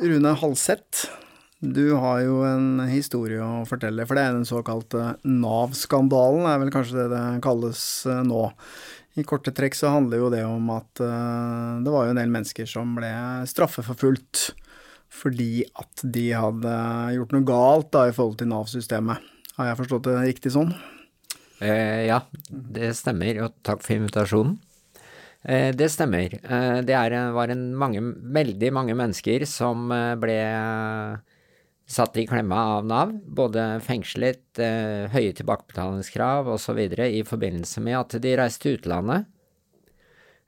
Rune Halseth. Du har jo en historie å fortelle, for det er den såkalte Nav-skandalen, er vel kanskje det det kalles eh, nå. I korte trekk så handler jo det om at uh, det var jo en del mennesker som ble straffeforfulgt fordi at de hadde gjort noe galt da i forhold til Nav-systemet. Har jeg forstått det riktig sånn? Eh, ja, det stemmer, og takk for invitasjonen. Eh, det stemmer. Eh, det er, var en mange, veldig mange mennesker som eh, ble satt i klemma av Nav, både fengslet, eh, høye tilbakebetalingskrav osv. i forbindelse med at de reiste til utlandet.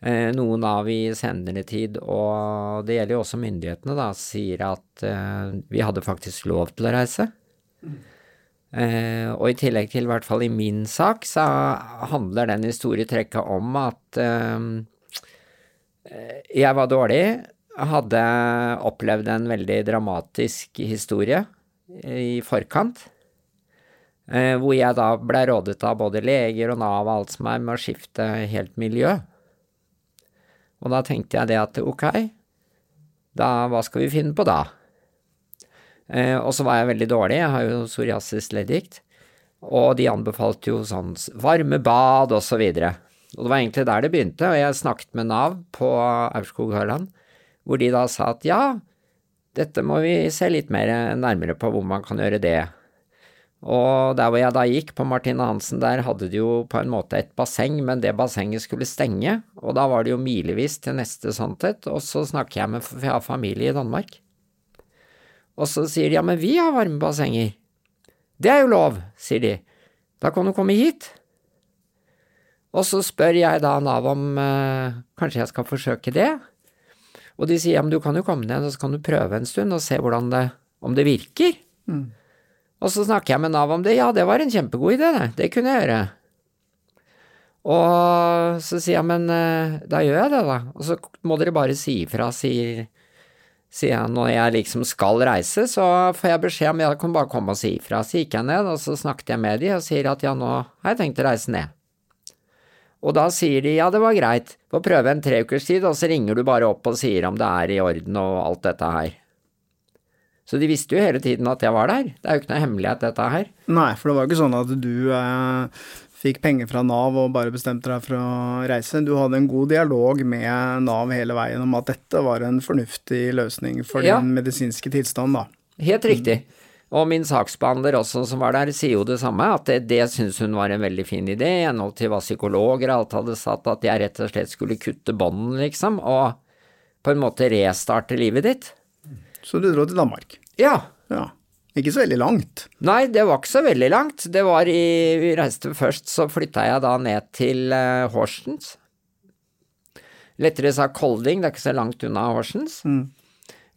Eh, noen Nav i senere tid, og det gjelder jo også myndighetene, da, sier at vi hadde faktisk lov til å reise. Eh, og i tillegg til, i hvert fall i min sak, så handler den historietrekket om at eh, jeg var dårlig, hadde opplevd en veldig dramatisk historie i forkant, eh, hvor jeg da ble rådet av både leger og Nav og alt som er med å skifte helt miljø. Og da tenkte jeg det at ok, da hva skal vi finne på da? Eh, og så var jeg veldig dårlig, jeg har jo psoriasis leddgikt, og de anbefalte jo sånn varme bad og så videre. Og det var egentlig der det begynte, og jeg snakket med Nav på Aurskog-Høland, hvor de da sa at ja, dette må vi se litt mer nærmere på hvor man kan gjøre det. Og der hvor jeg da gikk, på Martine Hansen, der hadde de jo på en måte et basseng, men det bassenget skulle stenge, og da var det jo milevis til neste sannhet, og så snakker jeg med, for jeg har familie i Danmark. Og så sier de ja, men vi har varmebassenger. Det er jo lov, sier de. Da kan du komme hit. Og så spør jeg da Nav om eh, kanskje jeg skal forsøke det. Og de sier ja, men du kan jo komme ned og så kan du prøve en stund og se hvordan det, om det virker. Mm. Og så snakker jeg med Nav om det. Ja, det var en kjempegod idé, det. Det kunne jeg gjøre. Og så sier jeg men eh, da gjør jeg det, da. Og så må dere bare si ifra, sier sier jeg når jeg liksom skal reise, så får jeg beskjed om jeg kan bare komme og si ifra. Så gikk jeg ned, og så snakket jeg med de og sier at ja, nå har jeg tenkt å reise ned. Og da sier de ja, det var greit, få prøve en tre ukers tid, og så ringer du bare opp og sier om det er i orden og alt dette her. Så de visste jo hele tiden at jeg var der, det er jo ikke noe hemmelighet dette her. Nei, for det var jo ikke sånn at du eh, fikk penger fra Nav og bare bestemte deg for å reise. Du hadde en god dialog med Nav hele veien om at dette var en fornuftig løsning for ja. din medisinske tilstand, da. Helt riktig. Og min saksbehandler også som var der, sier jo det samme, at det, det syns hun var en veldig fin idé, i henhold til hva psykologer alt hadde satt, at jeg rett og slett skulle kutte bånden, liksom, og på en måte restarte livet ditt. Så du dro til Danmark? Ja. ja. Ikke så veldig langt? Nei, det var ikke så veldig langt. Det var i Vi reiste først, så flytta jeg da ned til uh, Horsens. Lettere sagt Kolding, det er ikke så langt unna Horsens. Mm.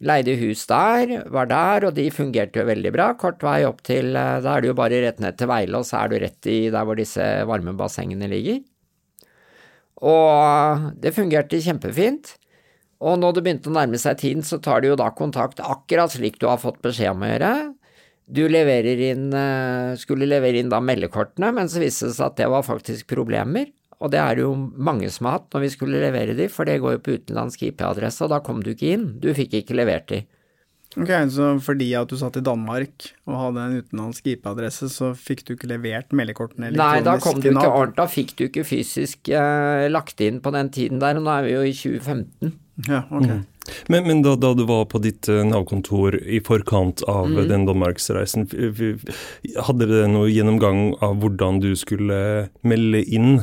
Leide hus der, var der, og de fungerte jo veldig bra. Kort vei opp til uh, Da er du jo bare rett ned til Veile, og så er du rett i der hvor disse varme bassengene ligger. Og det fungerte kjempefint. Og når det begynte å nærme seg tiden, så tar de jo da kontakt akkurat slik du har fått beskjed om å gjøre. Du leverer inn, eh, skulle levere inn da meldekortene, men så viste det seg at det var faktisk problemer. Og det er det jo mange som har hatt når vi skulle levere de, for det går jo på utenlandsk IP-adresse, og da kom du ikke inn. Du fikk ikke levert de. Ok, Så fordi at du satt i Danmark og hadde en utenlandsk IP-adresse, så fikk du ikke levert meldekortene elektronisk? Nei, da kom du ikke ordentlig, da fikk du ikke fysisk eh, lagt inn på den tiden der, og nå er vi jo i 2015. Ja, ok. Mm. Men, men da, da, du var på ditt uh, Nav-kontor i forkant av mm. den danmarksreisen, hadde dere noe gjennomgang av hvordan du skulle melde inn?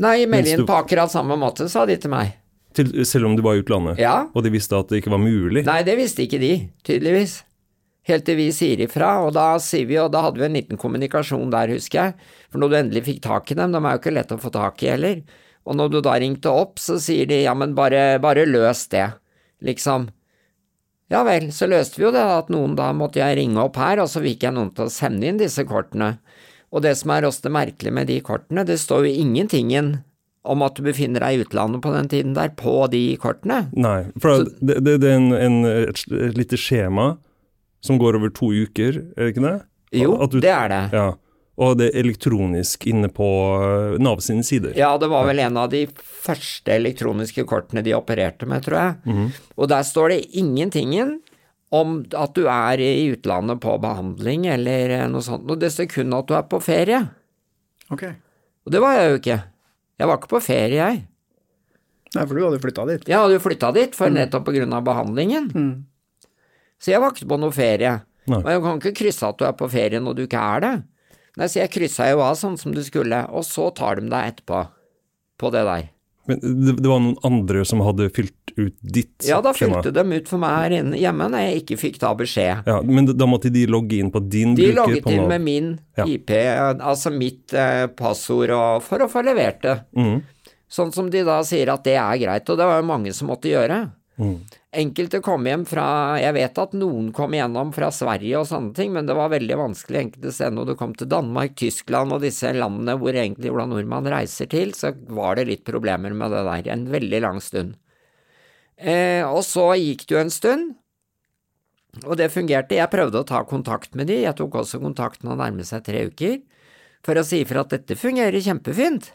Nei, melde inn du... på akkurat samme måte, sa de til meg. Til, selv om du var i utlandet? Ja. Og de visste at det ikke var mulig? Nei, det visste ikke de, tydeligvis. Helt til vi sier ifra, og da sier vi, og da hadde vi en liten kommunikasjon der, husker jeg. For når du endelig fikk tak i dem, de er jo ikke lett å få tak i heller. Og når du da ringte opp, så sier de ja, men bare, bare løs det liksom. Ja vel, så løste vi jo det, at noen da måtte jeg ringe opp her, og så fikk jeg noen til å sende inn disse kortene. Og det som er også det merkelige med de kortene, det står jo ingentingen om at du befinner deg i utlandet på den tiden der, på de kortene. Nei, for så, det, det, det, er en, en, et, et lite skjema som går over to uker, er det ikke det? Jo, du, det er det. Ja, Og det elektronisk inne på eh, Nav sine sider. Ja, det var vel en av de første elektroniske kortene de opererte med, tror jeg. Og der står det ingentingen om at du er i utlandet på behandling eller eh, noe sånt, og det står kun at du er på ferie. Ok. Og det var jeg jo ikke. Jeg var ikke på ferie, jeg. Nei, for du hadde flytta dit. Jeg hadde jo flytta dit for nettopp på grunn av behandlingen. Mm. Så jeg var ikke på noe ferie. Nei. Og jeg kan ikke krysse at du er på ferie når du ikke er det. Nei, så jeg kryssa jo av sånn som du skulle, og så tar de deg etterpå. På det der. Men det, det var noen andre som hadde fylt ut ditt Ja, da skjema? fylte de ut for meg her inne hjemme når jeg ikke fikk da beskjed. Ja, men da måtte de logge inn på din De bruker logget på inn med min Ja. IP, altså mitt eh, passord, og, for å få levert det. Mm. Sånn som de da sier at det er greit, og det var jo mange som måtte gjøre. Mhm. Enkelte kom hjem fra Jeg vet at noen kom igjennom fra Sverige og sånne ting, men det var veldig vanskelig enkelte steder når du kom til Danmark, Tyskland og disse landene hvor egentlig Ola Nordmann reiser til, så var det litt problemer med det der en veldig lang stund. Eh, og så gikk det jo en stund, og det fungerte. Jeg prøvde å ta kontakt med de, jeg tok også kontakt når det nærmet seg tre uker, for å si ifra at dette fungerer kjempefint.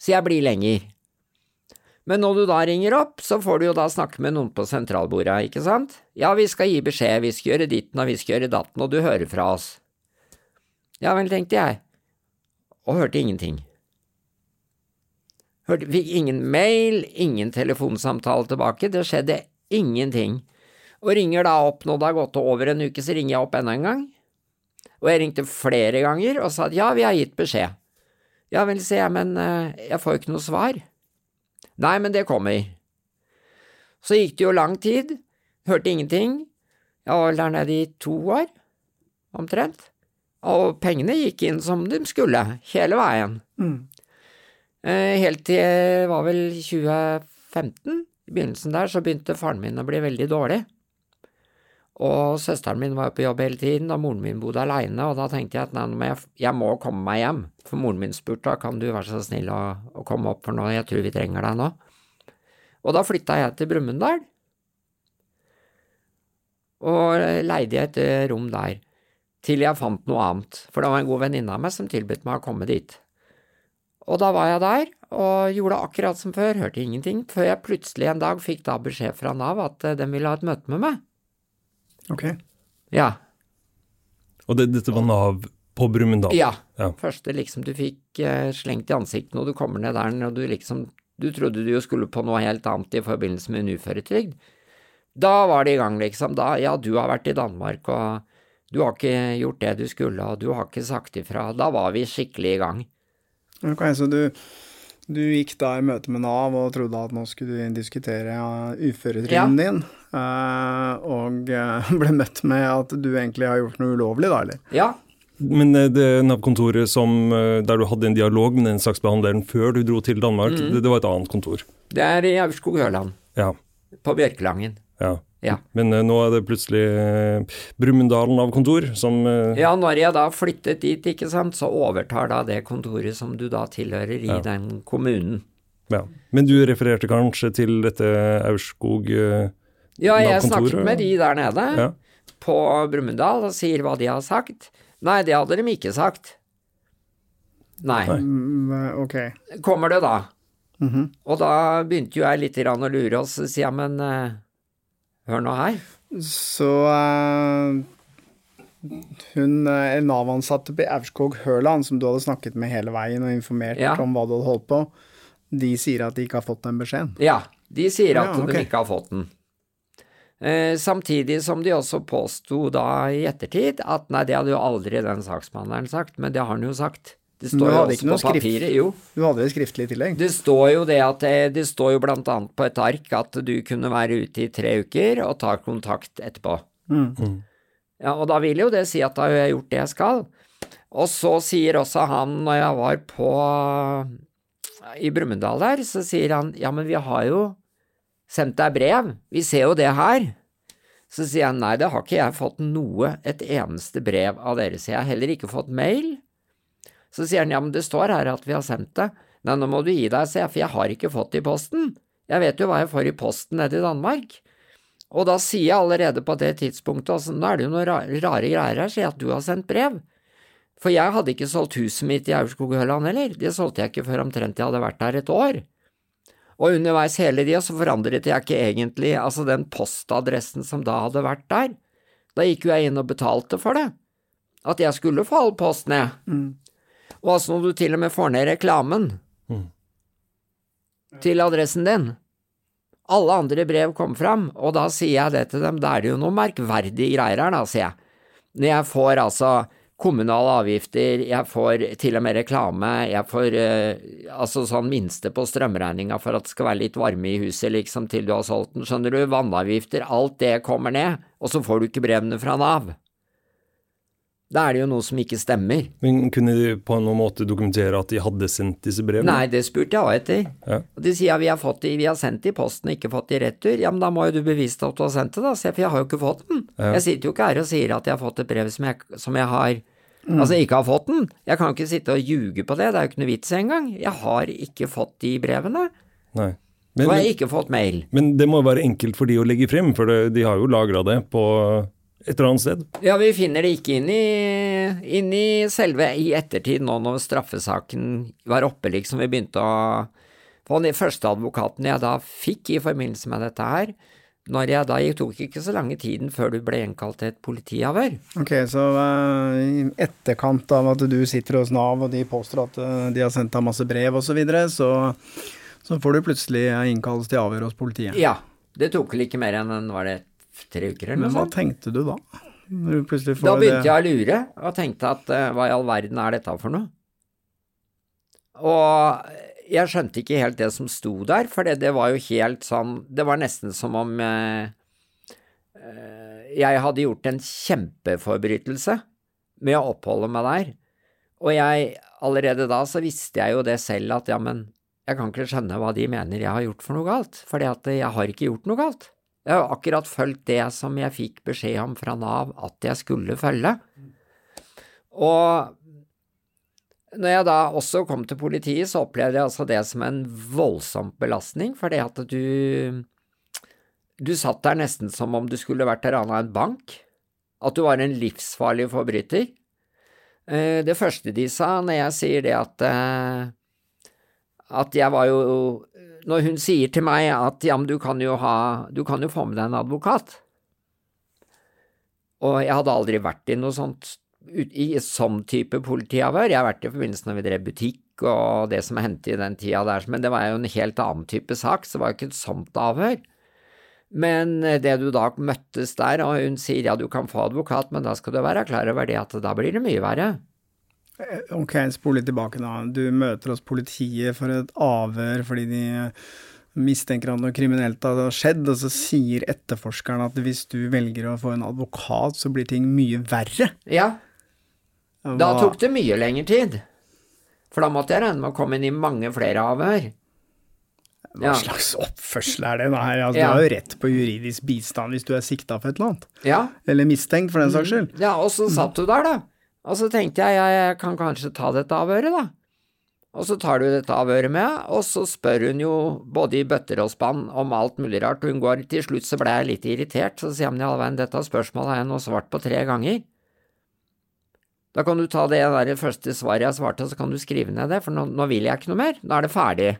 Så jeg blir lenger. Men når du da ringer opp, så får du jo da snakke med noen på sentralbordet, ikke sant? Ja, vi skal gi beskjed, vi skal gjøre ditten og vi skal gjøre datten, og du hører fra oss. Ja vel, tenkte jeg, og hørte ingenting. Hørte, fikk ingen mail, ingen telefonsamtale tilbake, det skjedde ingenting. Og ringer da opp når det har gått over en uke, så ringer jeg opp enda en gang. Og jeg ringte flere ganger og sa at ja, vi har gitt beskjed. Ja vel, sier jeg, men eh, jeg får jo ikke noe svar. Nei, men det kommer. Så gikk det jo lang tid, hørte ingenting. Jeg var vel der nede i to år, omtrent. Og pengene gikk inn som de skulle, hele veien. Mm. Eh, Helt til det var vel 2015, i begynnelsen der, så begynte faren min å bli veldig dårlig. Og søsteren min var jo på jobb hele tiden, og moren min bodde aleine, og da tenkte jeg at nei, jeg, må komme meg hjem. For moren min spurte da, kan du være så snill å, å komme opp for nå, jeg tror vi trenger deg nå. Og da flytta jeg til Brumunddal, og leide jeg et rom der, til jeg fant noe annet, for det var en god venninne av meg som tilbød meg å komme dit. Og da var jeg der, og gjorde akkurat som før, hørte ingenting, før jeg plutselig en dag fikk da beskjed fra Nav at eh, de ville ha et møte med meg. Ok. Ja, Og det, dette var Nav på Brumunddal? ja. Ja. Første liksom du fikk eh, slengt i ansiktet når du kommer ned der, og du liksom, du trodde du jo skulle på noe helt annet i forbindelse med en uføretrygd. Da var det i gang, liksom. Da, ja, du har vært i Danmark, og du har ikke gjort det du skulle, og du har ikke sagt ifra. Da var vi skikkelig i gang. Ok, så du, du gikk da i møte med Nav og trodde at nå skulle du diskutere ja, din, eh, og eh, ble møtt med at du egentlig har gjort noe ulovlig, da, eller? Ja, Men eh, det Nav-kontoret som, der du hadde en dialog med den saksbehandleren før du dro til Danmark, Mm. det, det var et annet kontor? det er i Aurskog-Høland, Ja. på Bjørkelangen. ja. Ja. Men eh, nå er det plutselig uh, Brumunddalen av kontor som eh, Ja, når jeg da flyttet dit, ikke sant, så overtar da det kontoret som du da tilhører i Ja. den kommunen. ja. Men du refererte kanskje til dette Aurskog uh, Ja, jeg snakket med de der nede Ja. på Brumunddal og sier hva de har sagt. Nei, det hadde de ikke sagt. Nei. Nei. ok. Kommer det da? Mhm. Og da begynte jo jeg litt å lure, og si sier men hør nå her. Så eh, hun eh, Nav-ansatte på Aurskog Høland, som du hadde snakket med hele veien og informert Ja. om hva du hadde holdt på, de sier at de ikke har fått den beskjeden. Ja, de sier at Ja, okay. de ikke har fått den. Eh, samtidig som de også påsto da i ettertid at nei, det hadde jo aldri den saksbehandleren sagt, men det har han jo sagt. Det står du jo hadde også ikke noe på skrift? papiret, jo. Du hadde det skriftlig i tillegg? Det står jo det at det, det står jo blant annet på et ark at du kunne være ute i tre uker og ta kontakt etterpå. Mm. Ja, og da vil jo det si at da har jeg gjort det jeg skal. Og så sier også han, når jeg var på i Brumunddal der, så sier han ja, men vi har jo sendt deg brev, vi ser jo det her. Så sier han nei, det har ikke jeg fått noe, et eneste brev av dere, så jeg har heller ikke fått mail. Så sier han ja, men det står her at vi har sendt det. Nei, nå må du gi deg, sier jeg, for jeg har ikke fått det i posten. Jeg vet jo hva jeg får i posten nede i Danmark. Og da sier jeg allerede på det tidspunktet, altså, nå er det jo noen ra- rare greier her, sier jeg at du har sendt brev. For jeg hadde ikke solgt huset mitt i Aurskog-Høland heller, det solgte jeg ikke før omtrent jeg hadde vært der et år. Og underveis hele tida så forandret jeg ikke egentlig altså den postadressen som da hadde vært der. Da gikk jo jeg inn og betalte for det, at jeg skulle få all post ned. Og altså når du til og med får ned reklamen til adressen din, alle andre brev kom fram, og da sier jeg det til dem, da er det jo noe merkverdige greier her, da, sier jeg. Når jeg får altså kommunale avgifter, jeg får til og med reklame, jeg får eh, altså sånn minste på strømregninga for at det skal være litt varme i huset liksom til du har solgt den, skjønner du, vannavgifter, alt det kommer ned, og så får du ikke brevene fra Nav. Da er det jo noe som ikke stemmer. Men kunne de på noen måte dokumentere at de hadde sendt disse brevene? Nei, det spurte jeg òg etter. Ja. Og de sier vi har, fått de, vi har sendt det i posten og ikke fått det i retur. Ja, men da må jo du bevise at du har sendt det, da, Se, for jeg har jo ikke fått den. Jeg sitter jo ikke her og sier at jeg har fått et brev som jeg, som jeg har Altså ikke har fått den. Jeg kan ikke sitte og ljuge på det, det er jo ikke noe vits engang. Jeg har ikke fått de brevene. Nei. Og jeg har ikke fått mail. men det må jo være enkelt for de å legge frem, for det, de har jo lagra det på et eller annet sted. Ja, vi finner det ikke inn i, inn i selve i ettertid, nå når straffesaken var oppe, liksom. Vi begynte å få den første advokaten jeg da fikk i forbindelse med dette her, når jeg da gikk, tok ikke så lange tiden før du ble innkalt til et politiavhør. Ok, så uh, i etterkant av at du sitter hos Nav og de påstår at uh, de har sendt deg masse brev osv., så, videre, så så får du plutselig eh, innkallelse til avhør hos politiet. Ja, det tok vel ikke mer enn var det tre uker eller Men hva sånt? tenkte du da? Du Da begynte jeg å lure, og tenkte at eh, hva i all verden er dette for noe? Og jeg skjønte ikke helt det som sto der, for det, det var jo helt sånn Det var nesten som om eh, eh, jeg hadde gjort en kjempeforbrytelse med å oppholde meg der. Og jeg, allerede da så visste jeg jo det selv at ja, men jeg kan ikke skjønne hva de mener jeg har gjort for noe galt, for jeg har ikke gjort noe galt. Jeg har akkurat fulgt det som jeg fikk beskjed om fra Nav at jeg skulle følge. Og når jeg da også kom til politiet, så opplevde jeg altså det som en voldsom belastning, fordi at du Du satt der nesten som om du skulle vært rana en bank. At du var en livsfarlig forbryter. Eh, Det første de sa når jeg sier det at eh, At jeg var jo Når hun sier til meg at ja, men du kan jo ha Du kan jo få med deg en advokat. Og jeg hadde aldri vært i noe sånt i sånn type politiavhør. Jeg har vært i forbindelse når vi drev butikk og det som hendte i den tida der, men det var jo en helt annen type sak, så det var jo ikke et sånt avhør. Men eh, det du da møttes der, og hun sier ja, du kan få advokat, men da skal du være klar over det at da blir det mye verre. Ok, spol litt tilbake da. Du møter oss politiet for et avhør fordi de mistenker at noe kriminelt har skjedd, og så sier etterforskeren at hvis du velger å få en advokat, så blir ting mye verre. Ja, da tok det mye lengre tid. For da måtte jeg regne med å komme inn i mange flere avhør. Hva Ja. slags oppførsel er det? her? Altså, Ja. Du har jo rett på juridisk bistand hvis du er sikta for et eller annet. Ja, Eller mistenkt, for den saks skyld. Ja, og så satt du der, da. Og så tenkte jeg, jeg, jeg kan kanskje ta dette avhøret, da. Og så tar du dette avhøret med, og så spør hun jo både i bøtter og spann om alt mulig rart, hun går til slutt så ble jeg litt irritert, så sier hun i all verden, dette spørsmålet har jeg nå svart på tre ganger. Da kan du ta det der første svaret jeg svarte, og så kan du skrive ned det, for nå, nå vil jeg ikke noe mer, nå er det ferdig.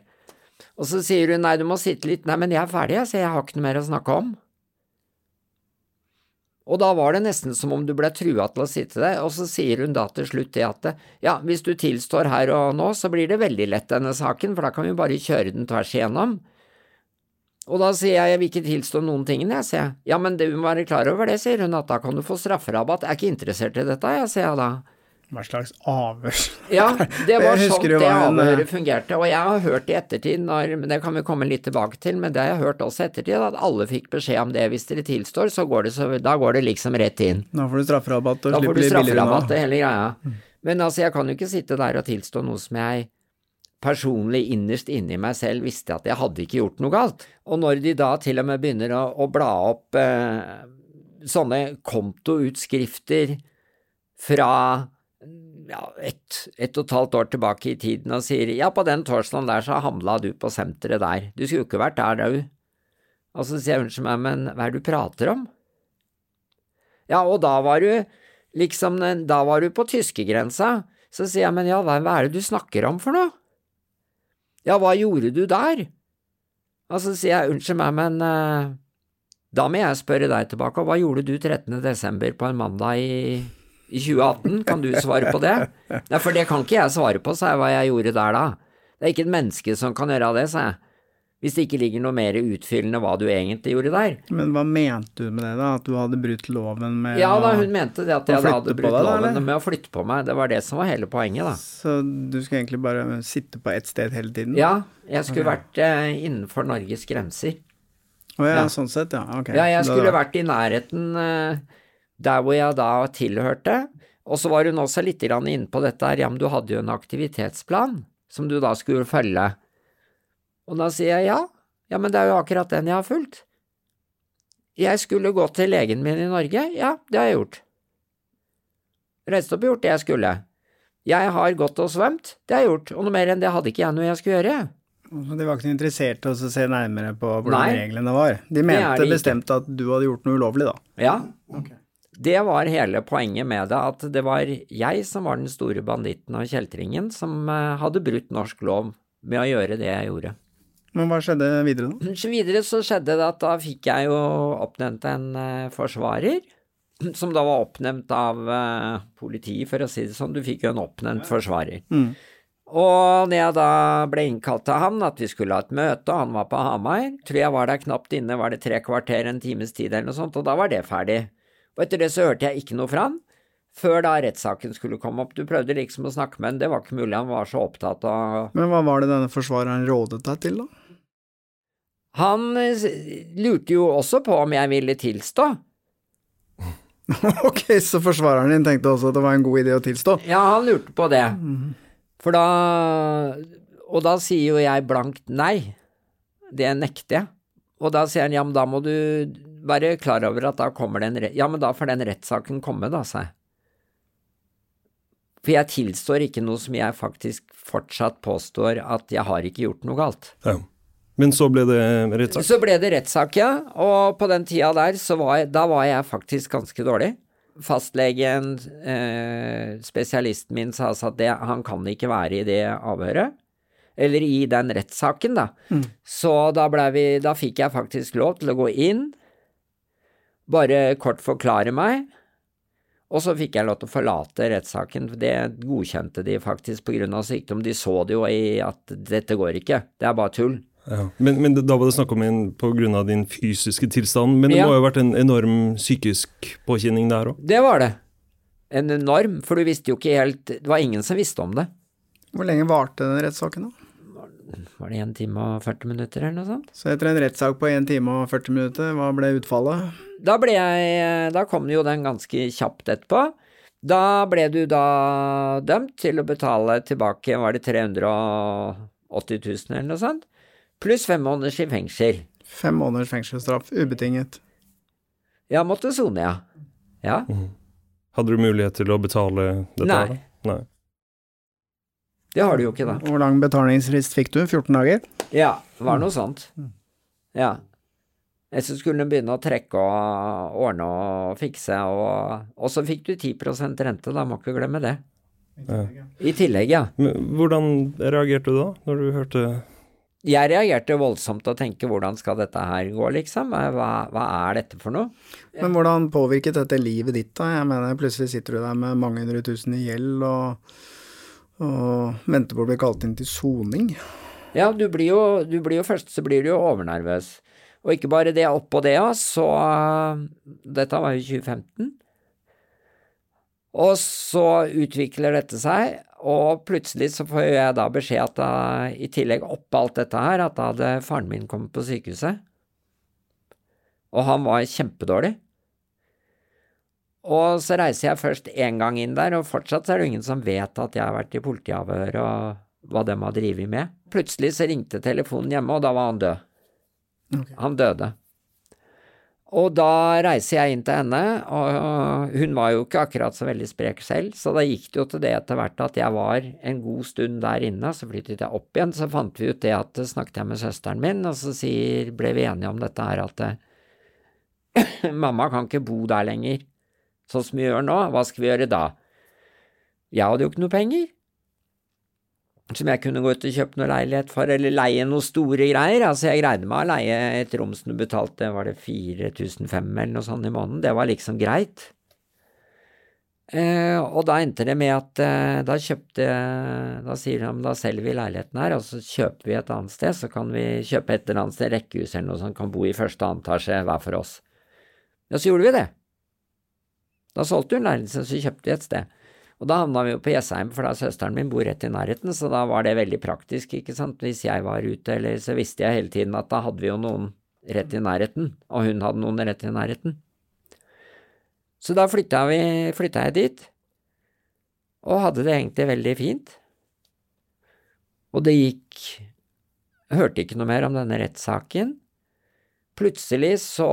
Og så sier hun, nei, du må sitte litt, nei, men jeg er ferdig, jeg, så jeg har ikke noe mer å snakke om. Og da var det nesten som om du ble trua til å sitte der, og så sier hun da til slutt det at ja, hvis du tilstår her og nå, så blir det veldig lett denne saken, for da kan vi bare kjøre den tvers igjennom. Og da sier jeg jeg vil ikke tilstå noen ting, jeg, sier jeg. Ja, men du må være klar over det, sier hun, at da kan du få strafferabatt. Jeg er ikke interessert i dette, jeg, sier jeg da. Hva slags avhør? Ja, det var sånn det en, eh, avhøret fungerte, og jeg har hørt i ettertid, når, men det kan vi komme litt tilbake til, men det har jeg hørt også i ettertid, at alle fikk beskjed om det. Hvis dere tilstår, så går det, så, da går det liksom rett inn. Da får du strafferabatt og Da slipper litt billigere nå. og hele greia. Men altså, jeg kan jo ikke sitte der og tilstå noe som jeg personlig innerst inni meg selv visste at jeg hadde ikke gjort noe galt. Og når de da til og med begynner å, å bla opp eh, sånne kontoutskrifter fra ja, ett et og et halvt år tilbake i tiden og sier ja, på den torsdagen der så handla du på senteret der, du skulle jo ikke vært der, du. Og så sier jeg unnskyld meg, men hva er det du prater om? Ja, og da var du Liksom, da var du på tyskegrensa. Så sier jeg, men ja, hva er det du snakker om for noe? Ja, hva gjorde du der? Og så sier jeg, unnskyld meg, men uh, da må jeg spørre deg tilbake, og hva gjorde du 13. desember på en mandag i, i 2018? Kan du svare på det? Nei, for det kan ikke jeg svare på, sa jeg, hva jeg gjorde der da. Det er ikke et menneske som kan gjøre det, sa jeg. Hvis det ikke ligger noe mer utfyllende hva du egentlig gjorde der. Men hva mente du med det, da? At du hadde brutt loven med Ja da, hun mente det at jeg hadde brutt loven eller? med å flytte på meg. Det var det som var hele poenget, da. Så du skulle egentlig bare sitte på ett sted hele tiden? Ja, jeg skulle vært eh, innenfor Norges grenser. Å ja, Ja. sånn sett, ja. Ok. Ja, jeg skulle vært i nærheten eh, der hvor jeg da tilhørte. Og så var hun også litt inne på dette her, ja, men du hadde jo en aktivitetsplan som du da skulle følge. Og da sier jeg ja, ja, men det er jo akkurat den jeg har fulgt. Jeg skulle gå til legen min i Norge, ja, det har jeg gjort. Reist opp og gjort det jeg skulle. Jeg har gått og svømt, det har jeg gjort, og noe mer enn det hadde ikke jeg noe jeg skulle gjøre. Så De var ikke interessert i å se nærmere på hvordan Nei. reglene var? De mente de bestemt at du hadde gjort noe ulovlig, da? Ja, Det var hele poenget med det, at det var jeg som var den store banditten og kjeltringen som eh, hadde brutt norsk lov med å gjøre det jeg gjorde. Men hva skjedde videre, da? Så videre så skjedde det at da fikk jeg jo oppnevnt en eh, forsvarer, som da var oppnevnt av eh, politiet, for å si det sånn. Du fikk jo en oppnevnt forsvarer. Mm. Og når jeg da ble innkalt til han, at vi skulle ha et møte, og han var på Hamar, tror jeg var der knapt inne, var det tre kvarter, en times tid eller noe sånt, og da var det ferdig. Og etter det så hørte jeg ikke noe fra han, før da rettssaken skulle komme opp. Du prøvde liksom å snakke med han, det var ikke mulig, han var så opptatt av Men hva var det denne forsvareren rådet deg til, da? Han eh, lurte jo også på om jeg ville tilstå. ok, så forsvareren din tenkte også at det var en god idé å tilstå? Ja, han lurte på det. For da Og da sier jo jeg blankt nei. Det nekter jeg. Og da sier han ja, men da må du være klar over at da kommer det en re Ja, men da får den rettssaken komme, da, sa jeg. For jeg tilstår ikke noe som jeg faktisk fortsatt påstår at jeg har ikke gjort noe galt. Ja. Men så ble det rettssak? Så ble det rettssak, ja. Og på den tida der, så var jeg, da var jeg faktisk ganske dårlig. Fastlegen, eh, spesialisten min, sa altså at det, han kan ikke være i det avhøret. Eller i den rettssaken, da. Så da, vi, da fikk jeg faktisk lov til å gå inn, bare kort forklare meg, og så fikk jeg lov til å forlate rettssaken. for Det godkjente de faktisk på grunn av sykdom. De så det jo i at dette går ikke, det er bare tull. Ja. Men, men da var det snakk om en av din fysiske tilstand, men det Ja. må jo ha vært en enorm psykisk påkjenning der òg? Det var det. En enorm, for du visste jo ikke helt Det var ingen som visste om det. Hvor lenge varte den rettssaken, da? Var det 1 time og 40 minutter eller noe sånt? Så etter en rettssak på 1 time og 40 minutter, hva ble utfallet? Da ble jeg Da kom jo den ganske kjapt etterpå. Da ble du da dømt til å betale tilbake, var det 380 000 eller noe sånt? Pluss fem måneders i fengsel. Fem måneders fengselsstraff, ubetinget. Ja, måtte sone, ja. Ja. Hadde du mulighet til å betale dette? Nei. da? Nei. Det har du jo ikke, da. Hvor lang betalingsfrist fikk du? 14 dager? Ja, det var noe sånt. Ja. Jeg så skulle du begynne å trekke og ordne og fikse, og, og så fikk du 10% rente, da må ikke glemme det. I tillegg, ja. Men hvordan reagerte du da, når du hørte Jeg reagerte voldsomt og tenkte hvordan skal dette her gå, liksom? Hva, hva er dette for noe? Men hvordan påvirket dette livet ditt, da? Jeg mener, plutselig sitter du der med mange hundre tusen i gjeld og, og venter på å bli kalt inn til soning. Ja, du blir jo, du blir jo først så blir du jo overnervøs. Og ikke bare det, oppå det, så Dette var jo 2015. Og så utvikler dette seg, og plutselig så får jeg da beskjed at da, i tillegg oppå alt dette her, at da hadde faren min kommet på sykehuset. Og han var kjempedårlig. Og så reiser jeg først én gang inn der, og fortsatt så er det ingen som vet at jeg har vært i politiavhør og hva de har drevet med. Plutselig så ringte telefonen hjemme, og da var han død. Han døde. Og da reiser jeg inn til henne, og hun var jo ikke akkurat så veldig sprek selv, så da gikk det jo til det etter hvert at jeg var en god stund der inne, så flyttet jeg opp igjen, så fant vi ut det at snakket jeg med søsteren min, og så sier, ble vi enige om dette her at mamma kan ikke bo der lenger, sånn som vi gjør nå, hva skal vi gjøre da? Jeg hadde jo ikke noe penger som jeg kunne gå ut og kjøpe noe leilighet for, eller leie noe store greier. Altså, jeg greide meg å leie et rom som du betalte, var det 4500 eller noe sånt i måneden, det var liksom greit. Eh, og da endte det med at eh, da kjøpte Da sier de da selger vi leiligheten her, og så kjøper vi et annet sted, så kan vi kjøpe et eller annet sted, rekkehus eller noe som kan bo i første antasje hver for oss. Ja, så gjorde vi det. Da solgte hun leiligheten, så kjøpte vi et sted. Og da havna vi jo på Jessheim, for da søsteren min bor rett i nærheten, så da var det veldig praktisk, ikke sant. Hvis jeg var ute, eller så visste jeg hele tiden at da hadde vi jo noen rett i nærheten, og hun hadde noen rett i nærheten. Så da flytta, jeg dit, og hadde det egentlig veldig fint. Og det gikk Hørte ikke noe mer om denne rettssaken. Plutselig så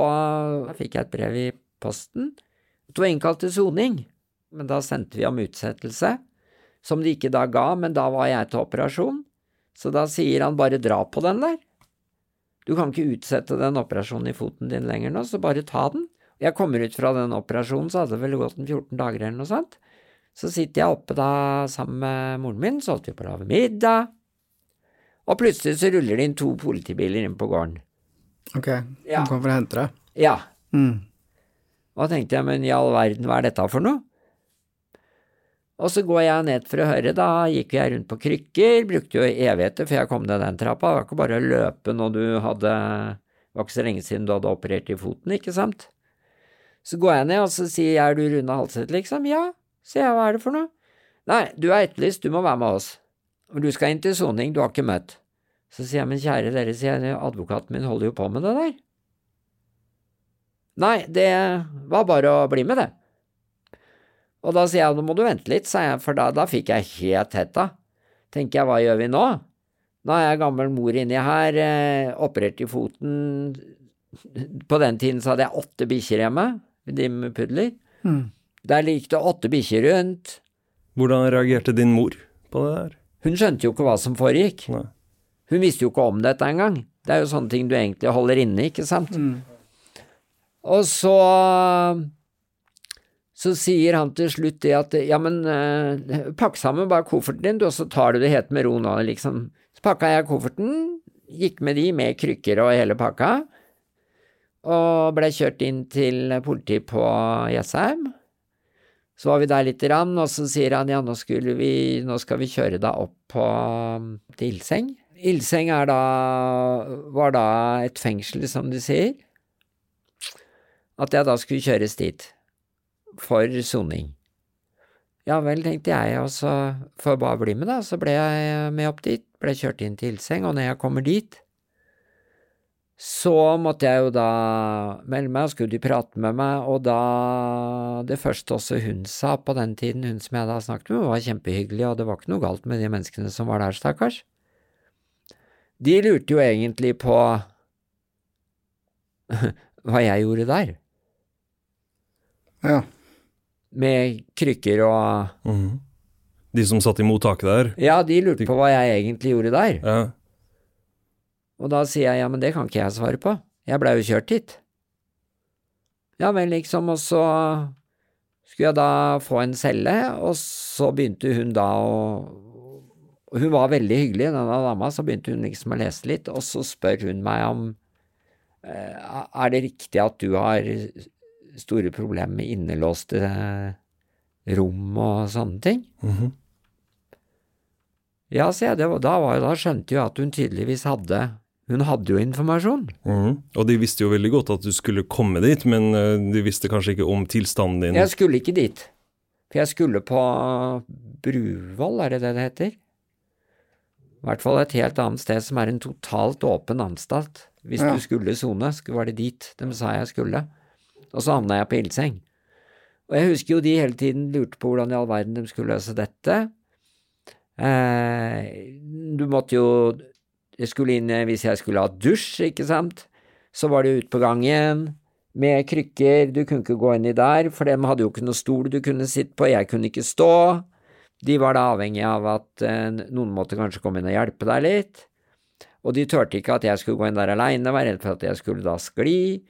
fikk jeg et brev i posten. Det var innkalt til soning, men da sendte vi om utsettelse, som de ikke da ga, men da var jeg til operasjon, så da sier han bare dra på den der. Du kan ikke utsette den operasjonen i foten din lenger nå, så bare ta den. Jeg kommer ut fra den operasjonen, så hadde det vel gått en 14 dager eller noe sånt. Så sitter jeg oppe da sammen med moren min, så holdt vi på å lage middag, og plutselig så ruller det inn to politibiler inn på gården. Ok, Ja. de kom for å hente deg. Ja, Mm. og da tenkte jeg, men i all verden, hva er dette for noe? Og så går jeg ned for å høre, da gikk jeg rundt på krykker, brukte jo evigheter før jeg kom ned den trappa, det var ikke bare å løpe når du hadde, det var ikke så lenge siden du hadde operert i foten, ikke sant? Så går jeg ned, og så sier jeg, er du Rune Halseth, liksom? Ja, sier jeg, hva er det for noe? Nei, du er etterlyst, du må være med oss. Du skal inn til soning, du har ikke møtt. Så sier jeg, men kjære dere, sier jeg, advokaten min holder jo på med det der. Nei, det var bare å bli med, det. Og da sier jeg, nå må du vente litt, sa jeg, for da, da fikk jeg helt hetta. Tenker jeg, hva gjør vi nå? Nå er jeg gammel mor inni her, eh, operert i foten. På den tiden så hadde jeg åtte bikkjer hjemme, de med pudler. Mm. Der gikk det åtte bikkjer rundt. Hvordan reagerte din mor på det der? Hun skjønte jo ikke hva som foregikk. Nei. Hun visste jo ikke om dette engang. Det er jo sånne ting du egentlig holder inne, ikke sant? Mm. Og så så sier han til slutt det at ja, men eh, pakk sammen bare kofferten din, du, og så tar du det helt med ro nå, liksom. Så pakka jeg kofferten, gikk med de med krykker og hele pakka, og ble kjørt inn til politiet på Jessheim. Så var vi der lite grann, og så sier han ja, nå, vi, nå skal vi kjøre deg opp på, til. Ilseng er da, var da et fengsel, som de sier. At jeg da skulle kjøres dit for soning. Ja vel, tenkte jeg, og så får jeg bare bli med, da. Så ble jeg med opp dit, ble kjørt inn til Ilseng, og når jeg kommer dit, så måtte jeg jo da melde meg, og skulle de prate med meg, og da Det første også hun sa på den tiden, hun som jeg da snakket med, var kjempehyggelig, og det var ikke noe galt med de menneskene som var der, stakkars. De lurte jo egentlig på hva jeg gjorde der, Ja. Med krykker og mm. De som satt i mottaket der? Ja, de lurte på hva jeg egentlig gjorde der. Ja. Og da sier jeg ja, men det kan ikke jeg svare på, jeg blei jo kjørt hit. Ja vel, liksom, og så skulle jeg da få en celle, og så begynte hun da å Hun var veldig hyggelig, denne dama, så begynte hun liksom å lese litt, og så spør hun meg om eh, er det riktig at du har store problemer med innelåste rom og sånne ting? Mhm. Ja, sier jeg, det, da, var, da skjønte jo at hun tydeligvis hadde Hun hadde jo informasjon. Mhm. Og de visste jo veldig godt at du skulle komme dit, men eh, de visste kanskje ikke om tilstanden din. Jeg skulle ikke dit, for jeg skulle på Bruvoll, er det det det heter? I hvert fall et helt annet sted som er en totalt åpen anstalt. Hvis Ja. du skulle sone, var det dit de sa jeg skulle. Og så havna jeg på ildseng. Og jeg husker jo de hele tiden lurte på hvordan i all verden de skulle løse dette. Eh, du måtte jo Jeg skulle inn eh, hvis jeg skulle ha dusj, ikke sant. Så var det ut på gangen med krykker, du kunne ikke gå inn i der, for de hadde jo ikke noe stol du kunne sitte på, jeg kunne ikke stå. De var da avhengig av at eh, noen måtte kanskje komme inn og hjelpe deg litt. Og de turte ikke at jeg skulle gå inn der aleine, var redd for at jeg skulle da skli.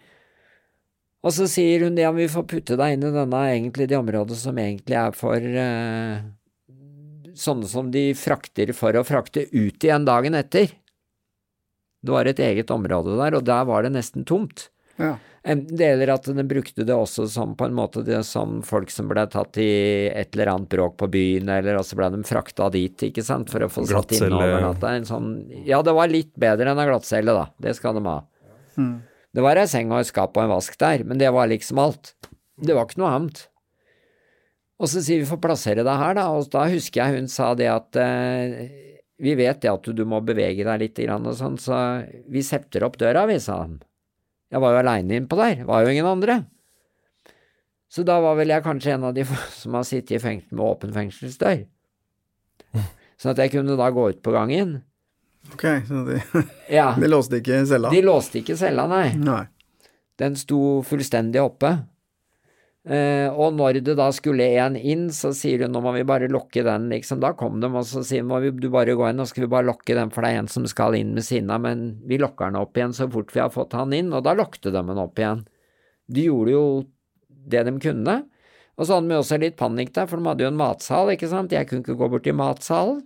Og så sier hun det om vi får putte deg inn i denne egentlig det området som egentlig er for eh, sånne som de frakter for å frakte ut igjen dagen etter. Det var et eget område der, og der var det nesten tomt. Ja. Enten det gjelder at den brukte det også som på en måte det som folk som ble tatt i et eller annet bråk på byen, eller så ble de frakta dit, ikke sant, for å få satt inn innover natta. En sånn Ja, det var litt bedre enn ei glattcelle, da. Det skal de ha. Mm. Det var ei seng og et skap og en vask der, men det var liksom alt. Det var ikke noe annet. Og så sier vi får plassere deg her, da, og da husker jeg hun sa det at eh, vi vet det at du, du må bevege deg litt grann og sånn, så vi septer opp døra, vi, sa han. Jeg var jo aleine innpå der, var jo ingen andre. Så da var vel jeg kanskje en av de som har sittet i fengsel med åpen fengselsdør. Sånn at jeg kunne da gå ut på gangen. Ok, så de, Ja, de låste ikke cella? de låste ikke cella, nei. Nei. Den sto fullstendig oppe. Eh, og når det da skulle en inn, så sier hun nå må vi bare lokke den, liksom. Da kom de, og så sier må vi, du bare gå inn, nå skal vi bare lokke den, for det er en som skal inn med sinna, men vi lokker den opp igjen så fort vi har fått han inn, og da lokte de den opp igjen. De gjorde jo det de kunne. Og så hadde vi også litt panikk der, for de hadde jo en matsal, ikke sant. Jeg kunne ikke gå bort til matsalen.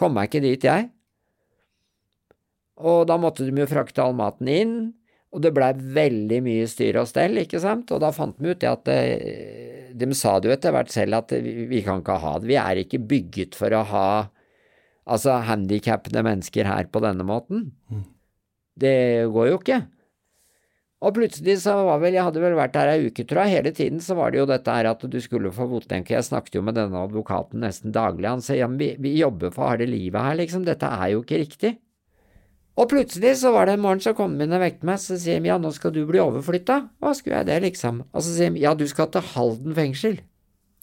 Kom meg ikke dit, jeg. Og da måtte de jo frakte all maten inn, og det blei veldig mye styr og stell, ikke sant, og da fant de ut det at eh, De sa det jo etter hvert selv at vi, vi kan ikke ha det, vi er ikke bygget for å ha altså handikappede mennesker her på denne måten. Det går jo ikke. Og plutselig så var vel, jeg hadde vel vært der ei uke, tror jeg, hele tiden så var det jo dette her at du skulle få fotlenke. Jeg snakket jo med denne advokaten nesten daglig, han sier ja, men vi, vi jobber for harde livet her, liksom, dette er jo ikke riktig. Og plutselig så var det en morgen så kom inn og vekket meg, så sier de ja, nå skal du bli overflytta. Hva skulle jeg det, liksom? Og så sier de ja, du skal til Halden fengsel.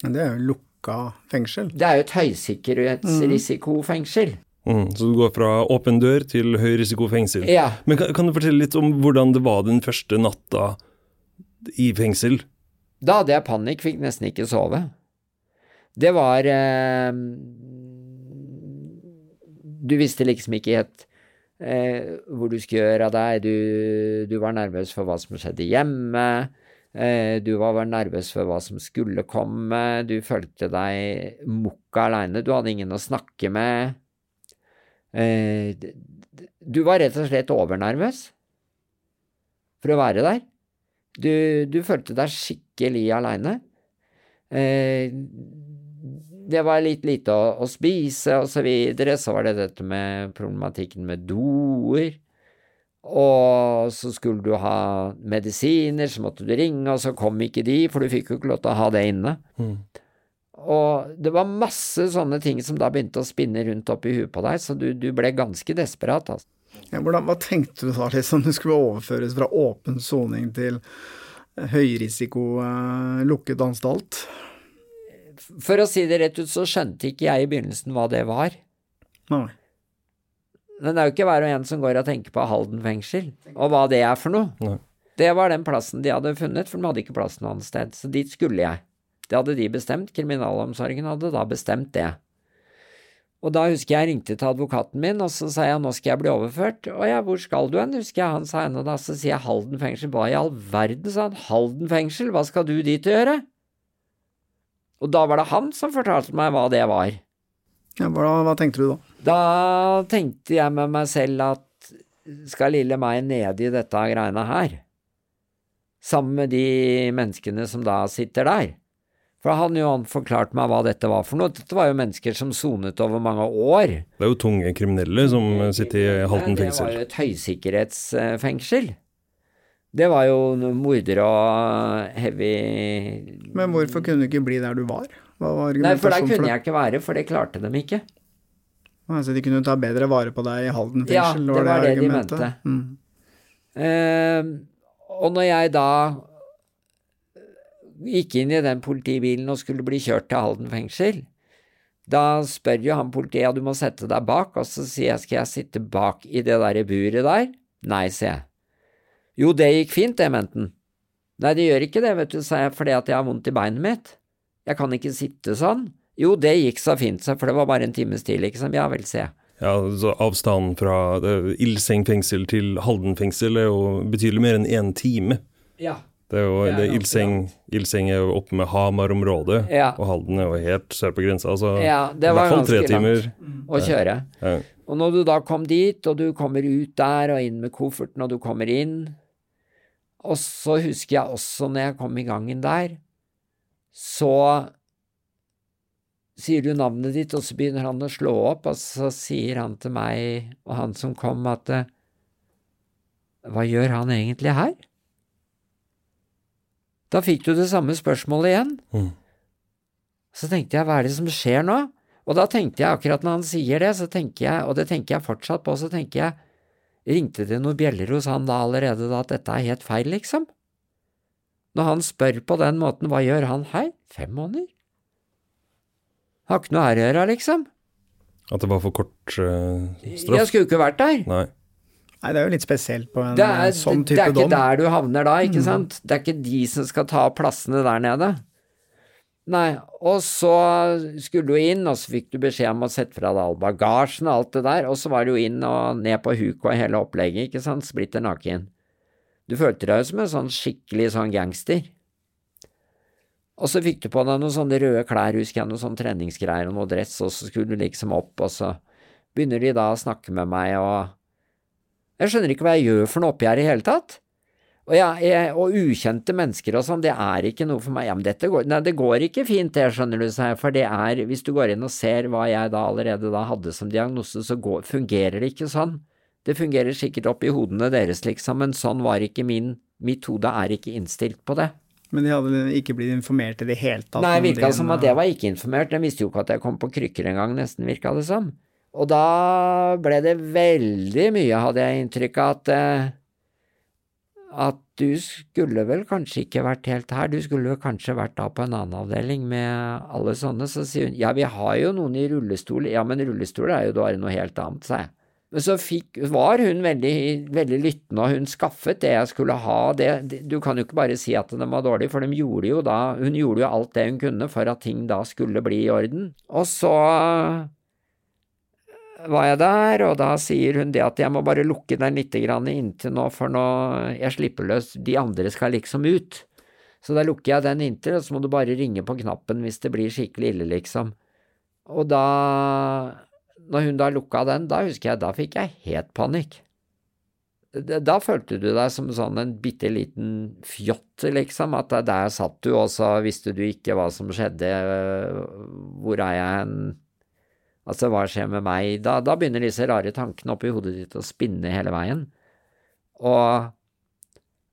Men det er jo lukka fengsel. Det er jo et høysikkerhetsrisikofengsel. Mm, så du går fra åpen dør til høy risiko fengsel. Ja. Men kan, kan du fortelle litt om hvordan det var den første natta i fengsel? Da hadde jeg panikk, fikk nesten ikke sove. Det var eh, Du visste liksom ikke helt eh, hvor du skulle gjøre av deg. Du, du var nervøs for hva som skjedde hjemme. Eh, du var var nervøs for hva som skulle komme. Du følte deg mukka aleine. Du hadde ingen å snakke med. Eh, du var rett og slett overnervøs for å være der. Du, du følte deg skikkelig aleine. Eh, det var litt lite å, å spise, og så videre. Så var det dette med problematikken med doer. Og så skulle du ha medisiner, så måtte du ringe, og så kom ikke de, for du fikk jo ikke lov til å ha det inne. Mm. Og det var masse sånne ting som da begynte å spinne rundt oppi huet på deg, så du, du ble ganske desperat, altså. Ja, hvordan, hva tenkte du da, liksom? Du skulle overføres fra åpen soning til høyrisiko eh, lukket anstalt? For å si det rett ut, så skjønte ikke jeg i begynnelsen hva det var. Nei. Men det er jo ikke hver og en som går og tenker på Halden fengsel, og hva det er for noe. Nei. Det var den plassen de hadde funnet, for de hadde ikke plass noe annet sted, så dit skulle jeg. Det hadde de bestemt, kriminalomsorgen hadde da bestemt det. Og da husker jeg ringte til advokaten min, og så sa jeg nå skal jeg bli overført. Å ja, hvor skal du hen, husker jeg han sa ennå da, så sier jeg Halden fengsel. Hva i all verden, sa han, Halden fengsel, hva skal du dit å gjøre? Og da var det han som fortalte meg hva det var. Ja, hva, hva tenkte du da? Da tenkte jeg med meg selv at skal lille meg nede i dette greiene her, sammen med de menneskene som da sitter der? For han jo han forklarte meg hva dette var for noe. Dette var jo mennesker som sonet over mange år. Det er jo tunge kriminelle som sitter i Halden Det var jo et høysikkerhetsfengsel. Det var jo mordere og heavy Men hvorfor kunne du ikke bli der du var? Hva var Nei, for der kunne for jeg ikke være, for det klarte de ikke. Altså, de kunne ta bedre vare på deg i Halden fengsel? Ja, fengsel? det var det de mente. Mm. Uh, og når jeg da gikk inn i den politibilen og skulle bli kjørt til Halden fengsel, da spør jo han politiet ja, du må sette deg bak, og så sier jeg skal jeg sitte bak i det der buret der? Nei, sier jeg. Jo, det gikk fint, det, mente han. Nei, det gjør ikke det, vet du, sa jeg, fordi at jeg har vondt i beinet mitt. Jeg kan ikke sitte sånn. Jo, det gikk så fint, sa for det var bare en times tid, liksom. Ja vel, sier jeg. Ja, så Avstanden fra eh, Ildseng fengsel til Halden fengsel er jo betydelig mer enn én time. Ja. Det er jo, Det er Ilseng, Ilseng er jo oppe med Hamar-området, Ja. og Halden er jo helt sør på grensa. Så Ja, det i var hvert fall tre timer. Å kjøre. Ja. Og når du da kom dit, og du kommer ut der og inn med kofferten, og du kommer inn Og så husker jeg også når jeg kom i gangen der, så sier du navnet ditt, og så begynner han å slå opp, og så sier han til meg og han som kom, at eh, Hva gjør han egentlig her? Da fikk du det samme spørsmålet igjen. Mm. Så tenkte jeg, hva er det som skjer nå? Og da tenkte jeg akkurat når han sier det, så tenker jeg, og det tenker jeg fortsatt på, så tenker jeg, ringte det noen bjeller hos han da allerede da at dette er helt feil, liksom? Når han spør på den måten, hva gjør han her? Fem måneder? Har ikke noe her å gjøre, liksom. At det var for kort uh, Jeg skulle jo ikke vært der. Nei. Nei, det er jo litt spesielt på en er, sånn det er ikke dom. der du havner da, ikke sant? Det er ikke de som skal ta plassene der nede. Nei, og så skulle du inn, og så fikk du beskjed om å sette fra deg all bagasjen og alt det der, og så var du inn og ned på huk og hele opplegget, ikke sant, splitter naken. Du følte deg jo som en sånn skikkelig sånn gangster. Og så fikk du på deg noen sånne røde klær, husker jeg, noen sånne treningsgreier og noe dress, og så skulle du liksom opp, og så begynner de da å snakke med meg, og jeg skjønner ikke hva jeg gjør for noe oppi her i hele tatt. Og, jeg, jeg, og ukjente mennesker og sånn, det er ikke noe for meg. Ja, men dette går Nei, det går ikke fint, det, skjønner du, sa jeg, for det er Hvis du går inn og ser hva jeg da allerede da hadde som diagnose, så går, fungerer det ikke sånn. Det fungerer sikkert oppi hodene deres, liksom, men sånn var ikke min Mitt hode er ikke innstilt på det. Men de hadde ikke blitt informert i det hele tatt? Nei, virka som at det var ikke informert. De visste jo ikke at jeg kom på krykker engang, nesten, virka det som. Og da ble det veldig mye, hadde jeg inntrykk av, at eh, at du skulle vel kanskje ikke vært helt her, du skulle vel kanskje vært da på en annen avdeling med alle sånne. Så sier hun ja, vi har jo noen i rullestol, ja, men rullestol er jo bare noe helt annet, sa jeg. Men så fikk, var hun veldig, veldig lyttende, og hun skaffet det jeg skulle ha. Det, det, du kan jo ikke bare si at den var dårlig, for de gjorde jo da, hun gjorde jo alt det hun kunne for at ting da skulle bli i orden. Og så var jeg der, og da sier hun det at jeg må bare lukke den litt inntil nå, for nå jeg slipper løs, de andre skal liksom ut. Så da lukker jeg den inntil, og så må du bare ringe på knappen hvis det blir skikkelig ille, liksom. Og da, når hun da lukka den, da husker jeg, da fikk jeg helt panikk. Da følte du deg som sånn en bitte liten fjott, liksom, at der satt du, og så visste du ikke hva som skjedde, hvor er jeg hen? Altså, hva skjer med meg? Da, da begynner disse rare tankene oppi hodet ditt å spinne hele veien. Og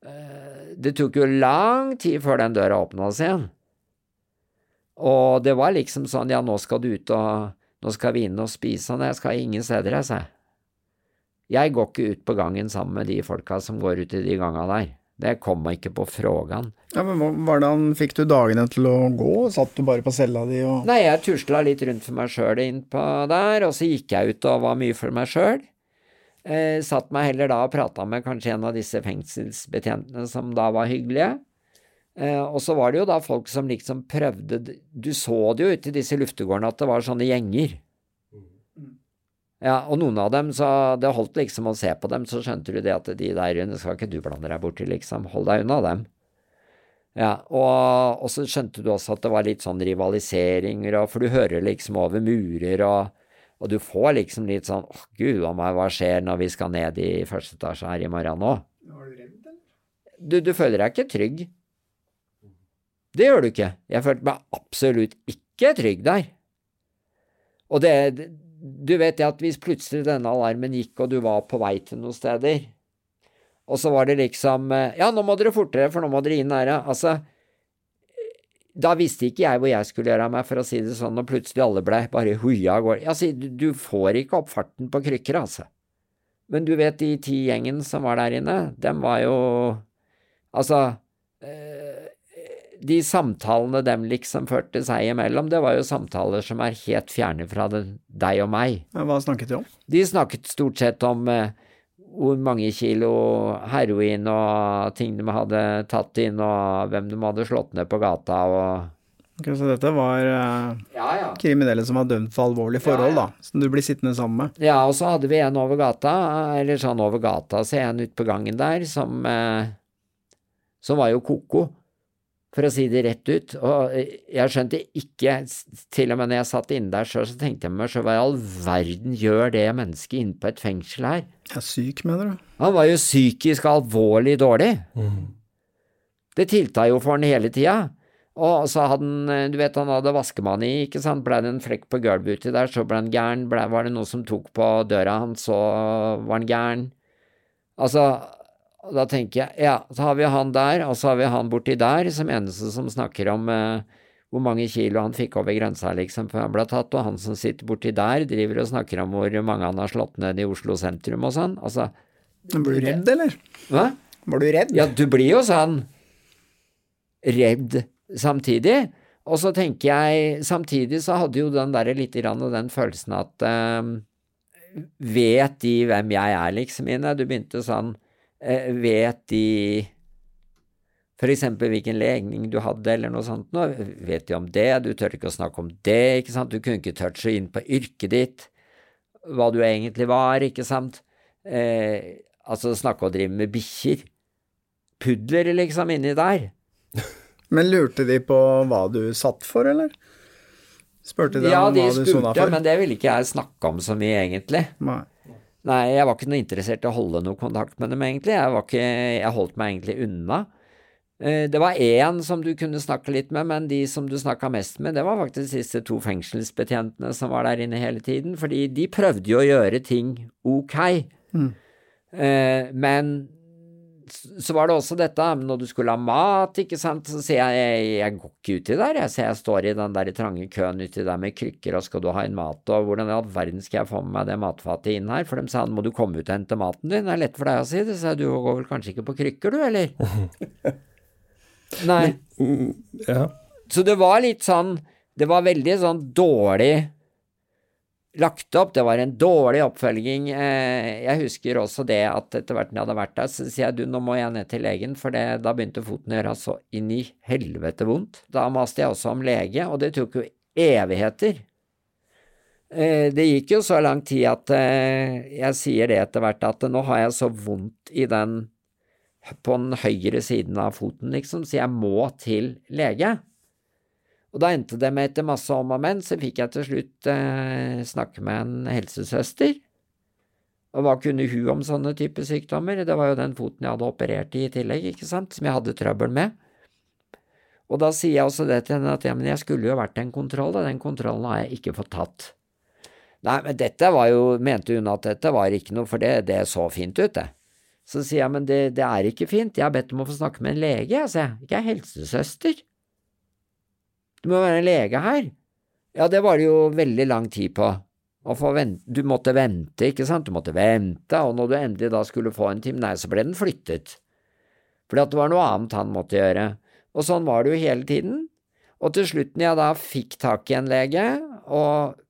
eh, det tok jo lang tid før den døra åpna seg igjen. Og det var liksom sånn, ja, nå skal du ut og nå skal vi inn og spise, og jeg skal ingen steder, jeg, sa jeg. Jeg går ikke ut på gangen sammen med de folka som går ut i de ganga der. Det kom meg ikke på frågan. Ja, men Hvordan fikk du dagene til å gå? Satt du bare på cella di og Nei, jeg tusla litt rundt for meg sjøl innpå der, og så gikk jeg ut og var mye for meg sjøl. Eh, satt meg heller da og prata med kanskje en av disse fengselsbetjentene som da var hyggelige. Eh, og så var det jo da folk som liksom prøvde Du så det jo ute i disse luftegårdene at det var sånne gjenger. Ja, og noen av dem, så det holdt liksom å se på dem, så skjønte du det at de der inne skal ikke du blande deg borti, liksom. Hold deg unna dem. Ja, og, og så skjønte du også at det var litt sånn rivaliseringer, og, for du hører liksom over murer, og, og du får liksom litt sånn åh, gud a meg, hva skjer når vi skal ned i første etasje her i morgen nå? Var du redd, eller? Du, du føler deg ikke trygg. Det gjør du ikke. Jeg følte meg absolutt ikke trygg der. Og det, du vet det at hvis plutselig denne alarmen gikk, og du var på vei til noen steder, og så var det liksom eh, Ja, nå må dere fortere, for nå må dere inn her. Altså, da visste ikke jeg hvor jeg skulle gjøre av meg, for å si det sånn, og plutselig alle blei bare huia av gårde. Altså, du, du får ikke opp farten på krykker, altså. Men du vet, de ti gjengen som var der inne, dem var jo Altså eh, De samtalene dem liksom førte seg imellom, det var jo samtaler som er helt fjerne fra det, deg og meg. Hva snakket de om? De snakket stort sett om eh, hvor mange kilo heroin og ting de hadde tatt inn, og hvem de hadde slått ned på gata og Ok, så dette var eh, Ja, ja. kriminelle som var dømt for alvorlige forhold, Ja, da, som du blir sittende sammen med. Ja, og så hadde vi en over gata, eller sånn over gata, så en ute på gangen der, som, eh, som var jo ko-ko, for å si det rett ut. Og jeg skjønte ikke, til og med når jeg satt inne der sjøl, så tenkte jeg meg sjøl hva i all verden gjør det mennesket inne på et fengsel her? Jeg er syk, mener du? Han var jo psykisk alvorlig dårlig. Mm. Det tilta jo for han hele tida. Og så hadde han, du vet han hadde vaskemani, ikke sant, blei det en flekk på gulvet uti der, så ble han gæren, ble, var det noe som tok på døra hans, så var han gæren. Altså, da tenker jeg, ja, så har vi han der, og så har vi han borti der, som eneste som snakker om eh, hvor mange kilo han fikk over grensa, liksom, før han ble tatt, og han som sitter borti der, driver og snakker om hvor mange han har slått ned i Oslo sentrum og sånn, altså. Blir du redd, eller? Hva? Var du redd? Ja, du blir jo sånn redd samtidig. Og så tenker jeg, samtidig så hadde jo den der litt grann den følelsen at eh, Vet de hvem jeg er, liksom, Ine? Du begynte sånn Vet de eksempel hvilken legning du hadde, eller noe sånt nå, vet de om det, du tør ikke å snakke om det, ikke sant, du kunne ikke touche inn på yrket ditt, hva du egentlig var, ikke sant, eh, altså snakke og drive med bikkjer, pudler liksom inni der. Men lurte de på hva du satt for, eller? Spurte de ja, om de hva du sona for? Ja, de spurte, men det ville ikke jeg snakke om så mye, egentlig. Nei. Nei, jeg var ikke noe interessert i å holde noe kontakt med dem, egentlig. Jeg, var ikke, jeg holdt meg egentlig unna. Eh, Det var én som du kunne snakke litt med, men de som du snakka mest med, det var faktisk disse to fengselsbetjentene som var der inne hele tiden, fordi de prøvde jo å gjøre ting ok. Mm. Eh, Men så var det også dette når du skulle ha mat, ikke sant, så sier jeg jeg, jeg går ikke uti der, jeg ser jeg står i den der trange køen uti der med krykker, og skal du ha inn mat, og hvordan i all verden skal jeg få med meg det matfatet inn her, for de sa må du komme ut og hente maten din, det er lett for deg å si det, så jeg, du går vel kanskje ikke på krykker du, eller? Nei. Mm, Ja. Så det var litt sånn Det var veldig sånn dårlig lagt opp. Det var en dårlig oppfølging. Eh, Jeg husker også det at etter hvert når jeg hadde vært der, så sier jeg du, nå må jeg ned til legen, for det, da begynte foten å gjøre så inn i helvete vondt. Da maste jeg også om lege, og det tok jo evigheter. Eh, Det gikk jo så lang tid at eh, jeg sier det etter hvert at nå har jeg så vondt i den på den høyre siden av foten, liksom, så jeg må til lege. Og da endte det med etter masse om og men, så fikk jeg til slutt eh, snakke med en helsesøster. Og hva kunne hun om sånne typer sykdommer? Det var jo den foten jeg hadde operert i i tillegg, ikke sant, som jeg hadde trøbbel med. Og da sier jeg også det til henne at ja, men jeg skulle jo vært en kontroll, og den kontrollen har jeg ikke fått tatt. Nei, men dette var jo, mente hun at dette var ikke noe, for det, det så fint ut, det. Så sier jeg, men det, det er ikke fint, jeg har bedt om å få snakke med en lege, jeg, sier jeg, ikke helsesøster. Det må være en lege her. Ja, det var det jo veldig lang tid på. Du måtte vente, ikke sant, du måtte vente, og når du endelig da skulle få en time, nei, så ble den flyttet. Fordi at det var noe annet han måtte gjøre. Og sånn var det jo hele tiden. Og til slutt, når jeg da fikk tak i en lege, og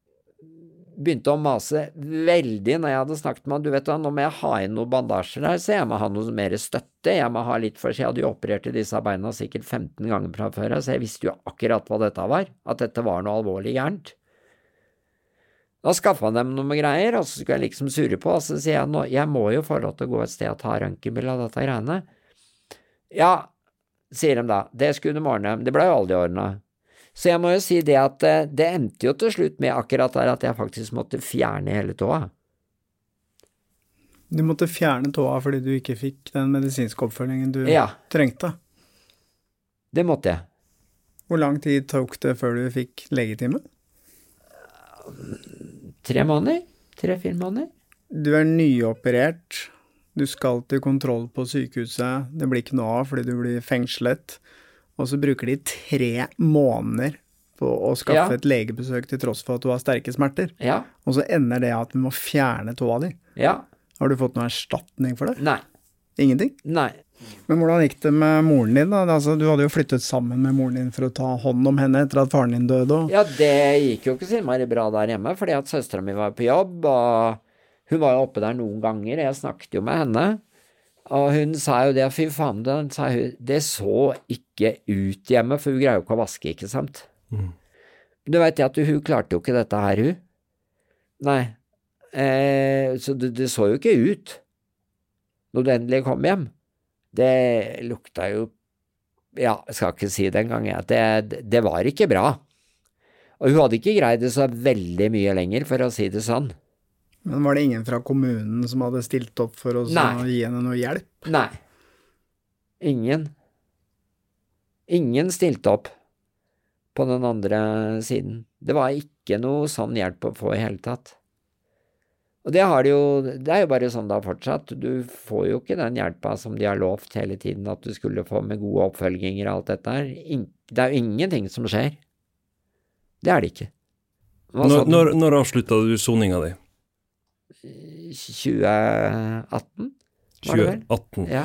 begynte å mase veldig når jeg hadde snakket med han, du vet da, nå må jeg ha inn noen bandasjer der, så jeg må ha noe mer støtte, jeg må ha litt for, seg, jeg hadde jo operert i disse beina sikkert 15 ganger fra før, så jeg visste jo akkurat hva dette var, at dette var noe alvorlig gærent. Da skaffa han dem noe greier, og så skulle jeg liksom surre på, og så sier jeg nå, jeg må jo få lov til å gå et sted og ta røntgenbilde av dette greiene. Ja, sier de da, det skulle de ordne, det ble jo aldri ordna. Så jeg må jo si det at eh, det endte jo til slutt med akkurat der at jeg faktisk måtte fjerne hele tåa. Du måtte fjerne tåa fordi du ikke fikk den medisinske oppfølgingen du Ja, trengte. det måtte jeg. Hvor lang tid tok det før du fikk legetime? Tre måneder? Tre-fire måneder? Du er nyoperert, du skal til kontroll på sykehuset, det blir ikke noe av fordi du blir fengslet, og så bruker de tre måneder på å skaffe Ja. et legebesøk til tross for at du har sterke smerter, Ja. og så ender det at du må fjerne tåa di. Ja. Har du fått noen erstatning for det? Nei. Ingenting? Nei. Men hvordan gikk det med moren din, da? Altså, du hadde jo flyttet sammen med moren din for å ta hånd om henne etter at faren din døde, og Ja, det gikk jo ikke så innmari bra der hjemme, fordi at søstera mi var på jobb, og hun var jo oppe der noen ganger, jeg snakket jo med henne. Og hun sa jo det, fy faen, det, sa hun, det så ikke ut hjemme, for hun greier jo ikke å vaske, ikke sant. Du veit at hun klarte jo ikke dette her, hun. Nei. Eh, så det, det så jo ikke ut når du endelig kom hjem. Det lukta jo Ja, jeg skal ikke si det engang, jeg. Det, det var ikke bra. Og hun hadde ikke greid det så veldig mye lenger, for å si det sånn. Men var det ingen fra kommunen som hadde stilt opp for å Nei. gi henne noe hjelp? Nei. Ingen. Ingen stilte opp på den andre siden. Det var ikke noe sånn hjelp å få i hele tatt. Og det har de jo Det er jo bare sånn det har fortsatt. Du får jo ikke den hjelpa som de har lovt hele tiden at du skulle få med gode oppfølginger og alt dette her. Det er jo ingenting som skjer. Det er det ikke. Når, du? når, når avslutta du soninga di? 2018? Var det vel? 2018. Ja.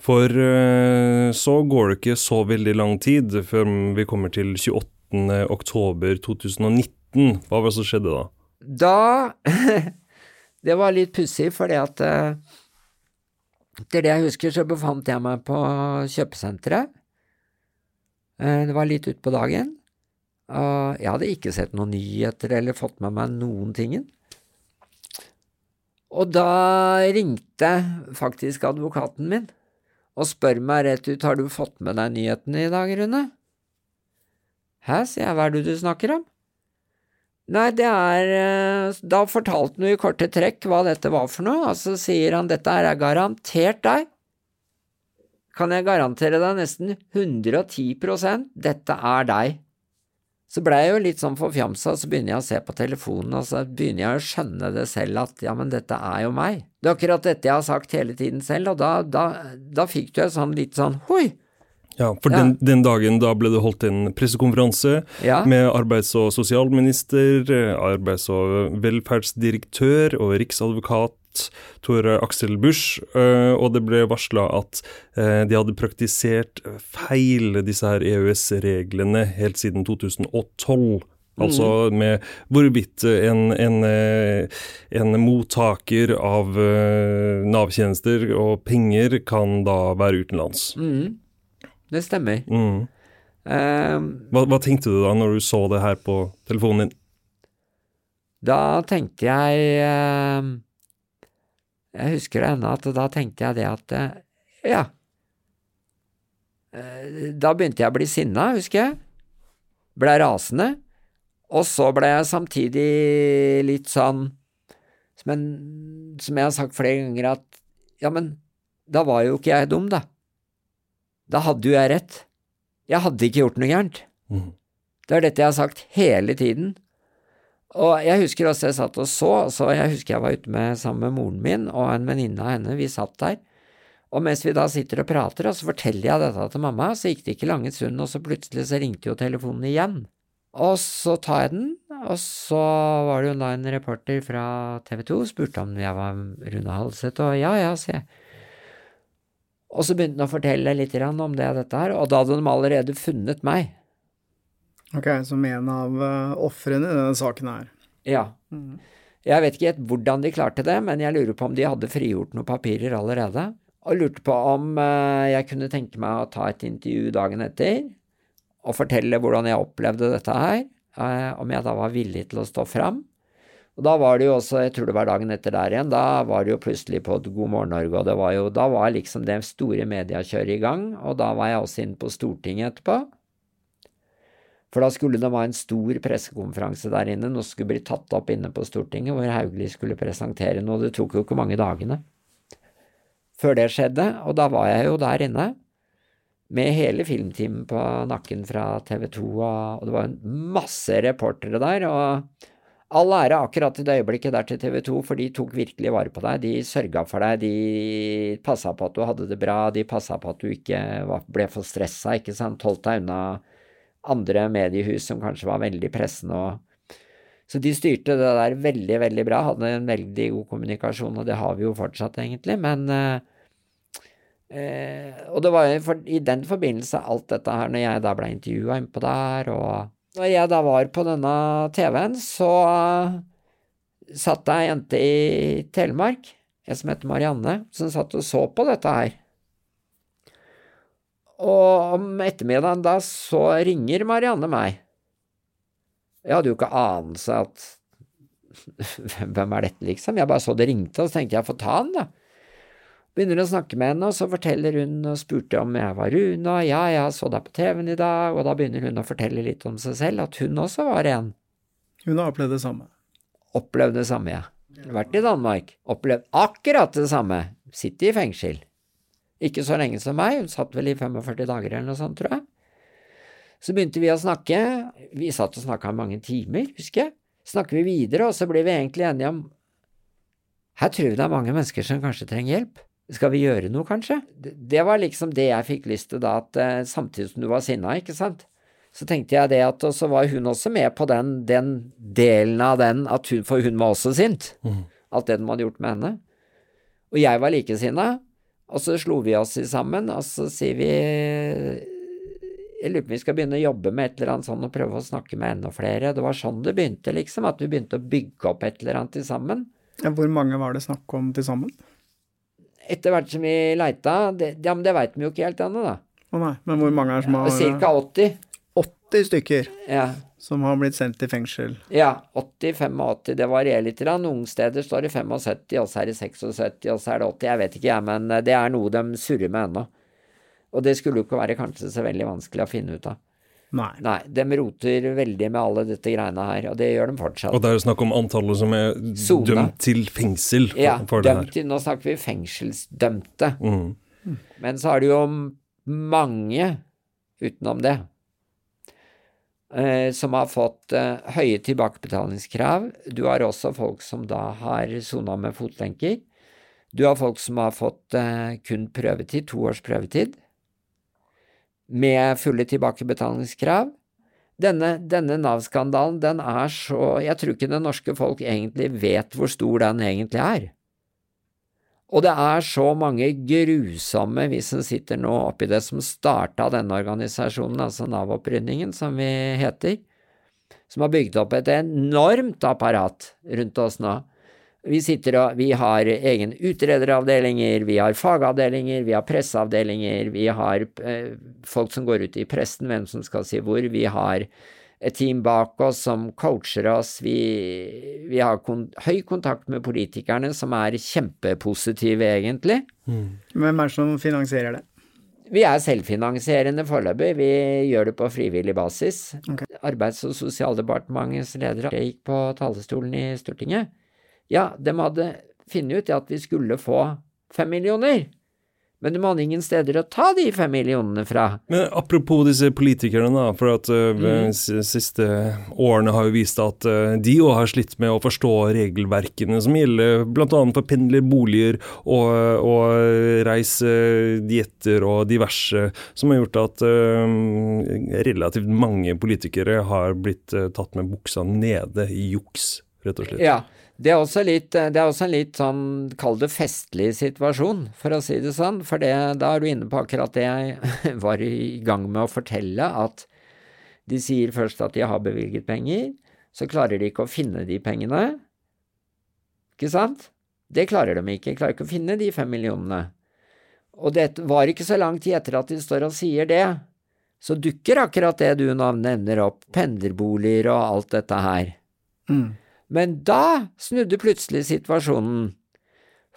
For eh, så går det ikke så veldig lang tid før vi kommer til 28. oktober 2019. Hva var det som skjedde da? Da Det var litt pussig, fordi at eh, Etter det jeg husker, så befant jeg meg på kjøpesenteret. Eh, Det var litt utpå dagen. Og jeg hadde ikke sett noen nyheter eller fått med meg noen tingen. Og da ringte faktisk advokaten min og spør meg rett ut har du fått med deg nyhetene i dag, Rune? Hæ, sier jeg, hva er det du snakker om? Nei, det er eh, Da fortalte han jo i korte trekk hva dette var for noe, og så sier han dette her er garantert deg. Kan jeg garantere deg nesten 110% dette er deg. Så blei jeg jo litt sånn forfjamsa, så begynner jeg å se på telefonen, og så begynner jeg å skjønne det selv at ja, men dette er jo meg. Det er akkurat dette jeg har sagt hele tiden selv, og da, da, da fikk du jo sånn litt sånn hoi. Ja, for Ja. Den, den dagen da ble det holdt en pressekonferanse Ja. med arbeids- og sosialminister, eh, arbeids- og velferdsdirektør og riksadvokat Tore Axel Busch, eh, og det ble varsla at eh, de hadde praktisert feil disse her EØS-reglene helt siden 2012. Altså med hvorvidt en, en, eh, en mottaker av Nav-tjenester og penger kan da være utenlands. Mm, det stemmer. Mm. Eh, Hva, hva tenkte du da når du så det her på telefonen din? Da tenkte jeg eh, Jeg husker det ennå at da tenkte jeg det at eh, Ja. Eh, Da begynte jeg å bli sinna, husker jeg. Blei rasende. Og så ble jeg samtidig litt sånn som, en, som jeg har sagt flere ganger, at ja, men da var jo ikke jeg dum, da. Da hadde jo jeg rett. Jeg hadde ikke gjort noe gærent. Mm. Det er dette jeg har sagt hele tiden. Og jeg husker også jeg satt og så, så jeg husker jeg var ute med, sammen med moren min og en venninne av henne, vi satt der. Og mens vi da sitter og prater, og så forteller jeg dette til mamma, så gikk det ikke lange stund, og så plutselig så ringte jo telefonen igjen. Og så tar jeg den, og så var det jo da en reporter fra TV 2, spurte om jeg var Rune Halseth, og ja, ja, sier jeg. Og så begynte han å fortelle litt om det dette her, og da hadde de allerede funnet meg. Ok, som en av uh, ofrene i denne saken her. Ja. Jeg vet ikke helt hvordan de klarte det, men jeg lurer på om de hadde frigjort noen papirer allerede. Og lurte på om eh, jeg kunne tenke meg å ta et intervju dagen etter og fortelle hvordan jeg opplevde dette her, eh, om jeg da var villig til å stå fram. Og da var det jo også, jeg tror det var dagen etter der igjen, da var det jo plutselig på God morgen Norge, og det var jo, da var liksom det store mediekjøret i gang, og da var jeg også inne på Stortinget etterpå. For da skulle det være en stor pressekonferanse der inne, noe skulle bli tatt opp inne på Stortinget, hvor Hauglie skulle presentere noe. Det tok jo ikke mange dagene før det skjedde, og da var jeg jo der inne med hele filmteamet på nakken fra TV 2, og det var masse reportere der, og all ære akkurat i det øyeblikket der til TV 2, for de tok virkelig vare på deg, de sørga for deg, de passa på at du hadde det bra, de passa på at du ikke ble for stressa, ikke sant, holdt deg unna andre mediehus som kanskje var veldig pressende og Så de styrte det der veldig, veldig bra, hadde en veldig god kommunikasjon, og det har vi jo fortsatt, egentlig, men eh, eh, Og det var jo i den forbindelse alt dette her, når jeg da ble intervjua innpå der, og når jeg da var på denne TV-en, så satt det ei jente i Telemark, jeg som heter Marianne, som satt og så på dette her. Og om ettermiddagen da så ringer Marianne meg. Jeg hadde jo ikke anelse at Hvem er dette, liksom? Jeg bare så det ringte, og så tenkte jeg få ta den, da. Begynner å snakke med henne, og så forteller hun og spurte om jeg var Rune, og ja, jeg så deg på TV-en i dag, og da begynner hun å fortelle litt om seg selv, at hun også var en. Hun har opplevd det samme. Opplevd det samme, ja. Vært i Danmark. Opplevd akkurat det samme. Sitter i fengsel. Ikke så lenge som meg, hun satt vel i 45 dager eller noe sånt, tror jeg. Så begynte vi å snakke, vi satt og snakka i mange timer, husker jeg. Snakker vi videre, og så blir vi egentlig enige om her tror vi det er mange mennesker som kanskje trenger hjelp. Skal vi gjøre noe, kanskje? Det, var liksom det jeg fikk lyst til da, at eh, samtidig som du var sinna, ikke sant, så tenkte jeg det at Og så var hun også med på den, den delen av den, at hun, for hun var også sint. Alt det de hadde gjort med henne. Og jeg var likesinna, og så slo vi oss sammen, og så sier vi Jeg lurer på om vi skal begynne å jobbe med et eller annet sånn og prøve å snakke med enda flere. Det var sånn det begynte, liksom, at vi begynte å bygge opp et eller annet til sammen. Ja, hvor mange var det snakk om til sammen? Etter hvert som vi leita det, Ja, men det veit vi jo ikke helt ennå, da. Å nei, men hvor mange er det som har Cirka 80. 80 stykker Ja. Som har blitt sendt i fengsel. Ja, 80-85, det varierer litt. Noen steder står det 75, og så er det 76, og så er det 80. Jeg vet ikke, jeg, men eh, det er noe de surrer med ennå. Og det skulle jo ikke være kanskje så veldig vanskelig å finne ut av. Nei. Nei, de roter veldig med alle dette greiene her, og det gjør de fortsatt. Og det er snakk om antallet som er Sona. dømt til fengsel for, ja, for det her. til, nå snakker vi fengselsdømte. Mm. Men så er det jo mange utenom det som har fått eh, høye tilbakebetalingskrav. Du har også folk som da har sona med fotlenker. Du har folk som har fått eh, kun prøvetid, to års prøvetid, med fulle tilbakebetalingskrav. Denne, denne Nav-skandalen, den er så Jeg tror ikke det norske folk egentlig vet hvor stor den egentlig er. Og det er så mange grusomme, vi som sitter nå oppi det, som starta denne organisasjonen, altså Nav-opprydningen, som vi heter, som har bygd opp et enormt apparat rundt oss nå. Vi sitter og vi har egen utrederavdelinger, vi har fagavdelinger, vi har presseavdelinger, vi har eh, folk som går ut i pressen, hvem som skal si hvor, vi har et team bak oss som coacher oss, vi, vi har kon høy kontakt med politikerne, som er kjempepositive, egentlig. Hvem er det som finansierer det? Vi er selvfinansierende foreløpig, vi gjør det på frivillig basis. Okay. Arbeids- og sosialdepartementets ledere gikk på talerstolen i Stortinget. Ja, de hadde funnet ut at vi skulle få fem millioner, men du må ha ingen steder å ta de fem millionene fra. Men apropos disse politikerne, da, for at de Mm. s- siste årene har jo vist at uh, de òg har slitt med å forstå regelverkene som gjelder bl.a. for pendlerboliger og, og reisedietter og diverse, som har gjort at uh, relativt mange politikere har blitt tatt med buksa nede i juks, rett og slett. Ja, det er også litt, det er også en litt sånn, kall det festlig situasjon, for å si det sånn, for det, da er du inne på akkurat det jeg var i gang med å fortelle, at de sier først at de har bevilget penger, så klarer de ikke å finne de pengene, ikke sant? Det klarer de ikke, klarer ikke å finne de fem millionene. Og det var ikke så lang tid etter at de står og sier det, så dukker akkurat det du nå nevner opp, pendlerboliger og alt dette her. Mm. Men da snudde plutselig situasjonen,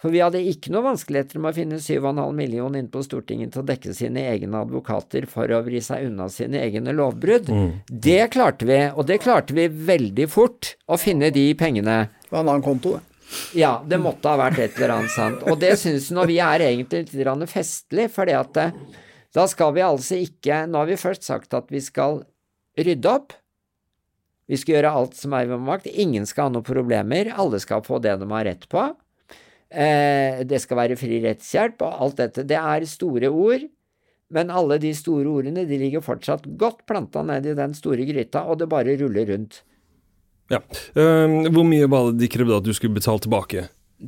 for vi hadde ikke noe vanskeligheter med å finne 7,5 millioner inn på Stortinget til å dekke sine egne advokater for å vri seg unna sine egne lovbrudd. Det klarte vi, og det klarte vi veldig fort, å finne de pengene. Det var en annen konto, det. Ja, det måtte ha vært et eller annet sant. Og det syns nå vi er egentlig litt festlig, fordi eh, da skal vi altså ikke Nå har vi først sagt at vi skal rydde opp. Vi skal gjøre alt som er i vår makt. Ingen skal ha noen problemer. Alle skal få det de har rett på. Eh, det skal være fri rettshjelp og alt dette. Det er store ord, men alle de store ordene de ligger fortsatt godt planta ned i den store gryta, og det bare ruller rundt. Ja. Eh, hvor mye var det de krevde at du skulle betale tilbake?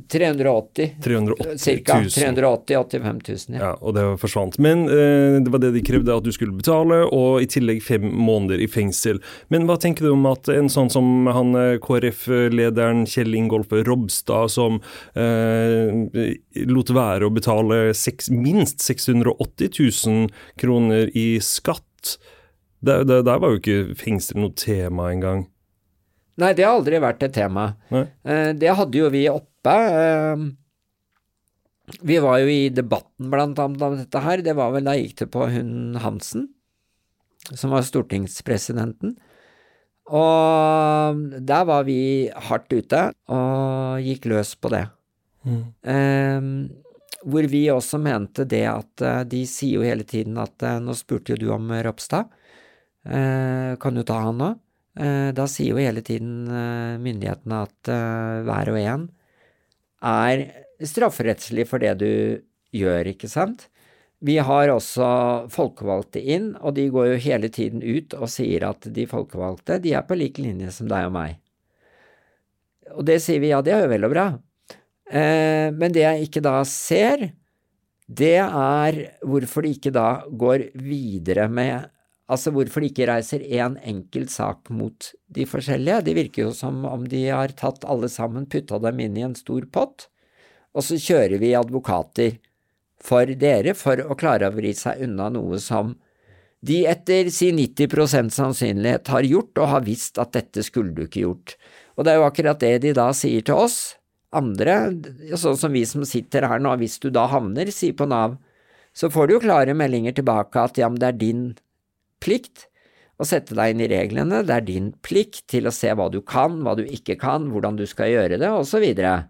380 380 Cirka 000. 380 85 000, ja. Ja, og det forsvant. Men eh, det var det de krevde at du skulle betale, og i tillegg fem måneder i fengsel. Men hva tenker du om at en sånn som han eh, KrF-lederen Kjell Ingolf Robstad, som eh, lot være å betale seks, minst 680 000 kroner i skatt Der, der, der var jo ikke fengsel noe tema engang. Nei, det har aldri vært et tema. Eh, Det hadde jo vi oppe. eh, Vi var jo i debatten blant annet om dette her, det var vel da gikk det på hun Hansen, som var stortingspresidenten. Og der var vi hardt ute og gikk løs på det. Mm. Eh, hvor vi også mente det at eh, de sier jo hele tiden at eh, Nå spurte jo du om Ropstad, eh, kan du ta han nå? Eh, da sier jo hele tiden eh, myndighetene at hver og en er strafferettslig for det du gjør, ikke sant? Vi har også folkevalgte inn, og de går jo hele tiden ut og sier at de folkevalgte, de er på lik linje som deg og meg. Og det sier vi, ja, det er jo vel og bra. Eh, men det jeg ikke da ser, det er hvorfor de ikke da går videre med Altså hvorfor de ikke reiser én en enkelt sak mot de forskjellige. Det virker jo som om de har tatt alle sammen, putta dem inn i en stor pott, og så kjører vi advokater for dere for å klare å vri seg unna noe som de etter si 90% sannsynlighet har gjort og har visst at dette skulle du ikke gjort. Og det er jo akkurat det de da sier til oss, andre, sånn som vi som sitter her nå, hvis du da havner, sier på Nav, så får du jo klare meldinger tilbake at ja, men det er din plikt å sette deg inn i reglene, det er din plikt til å se hva du kan, hva du ikke kan, hvordan du skal gjøre det, og så videre.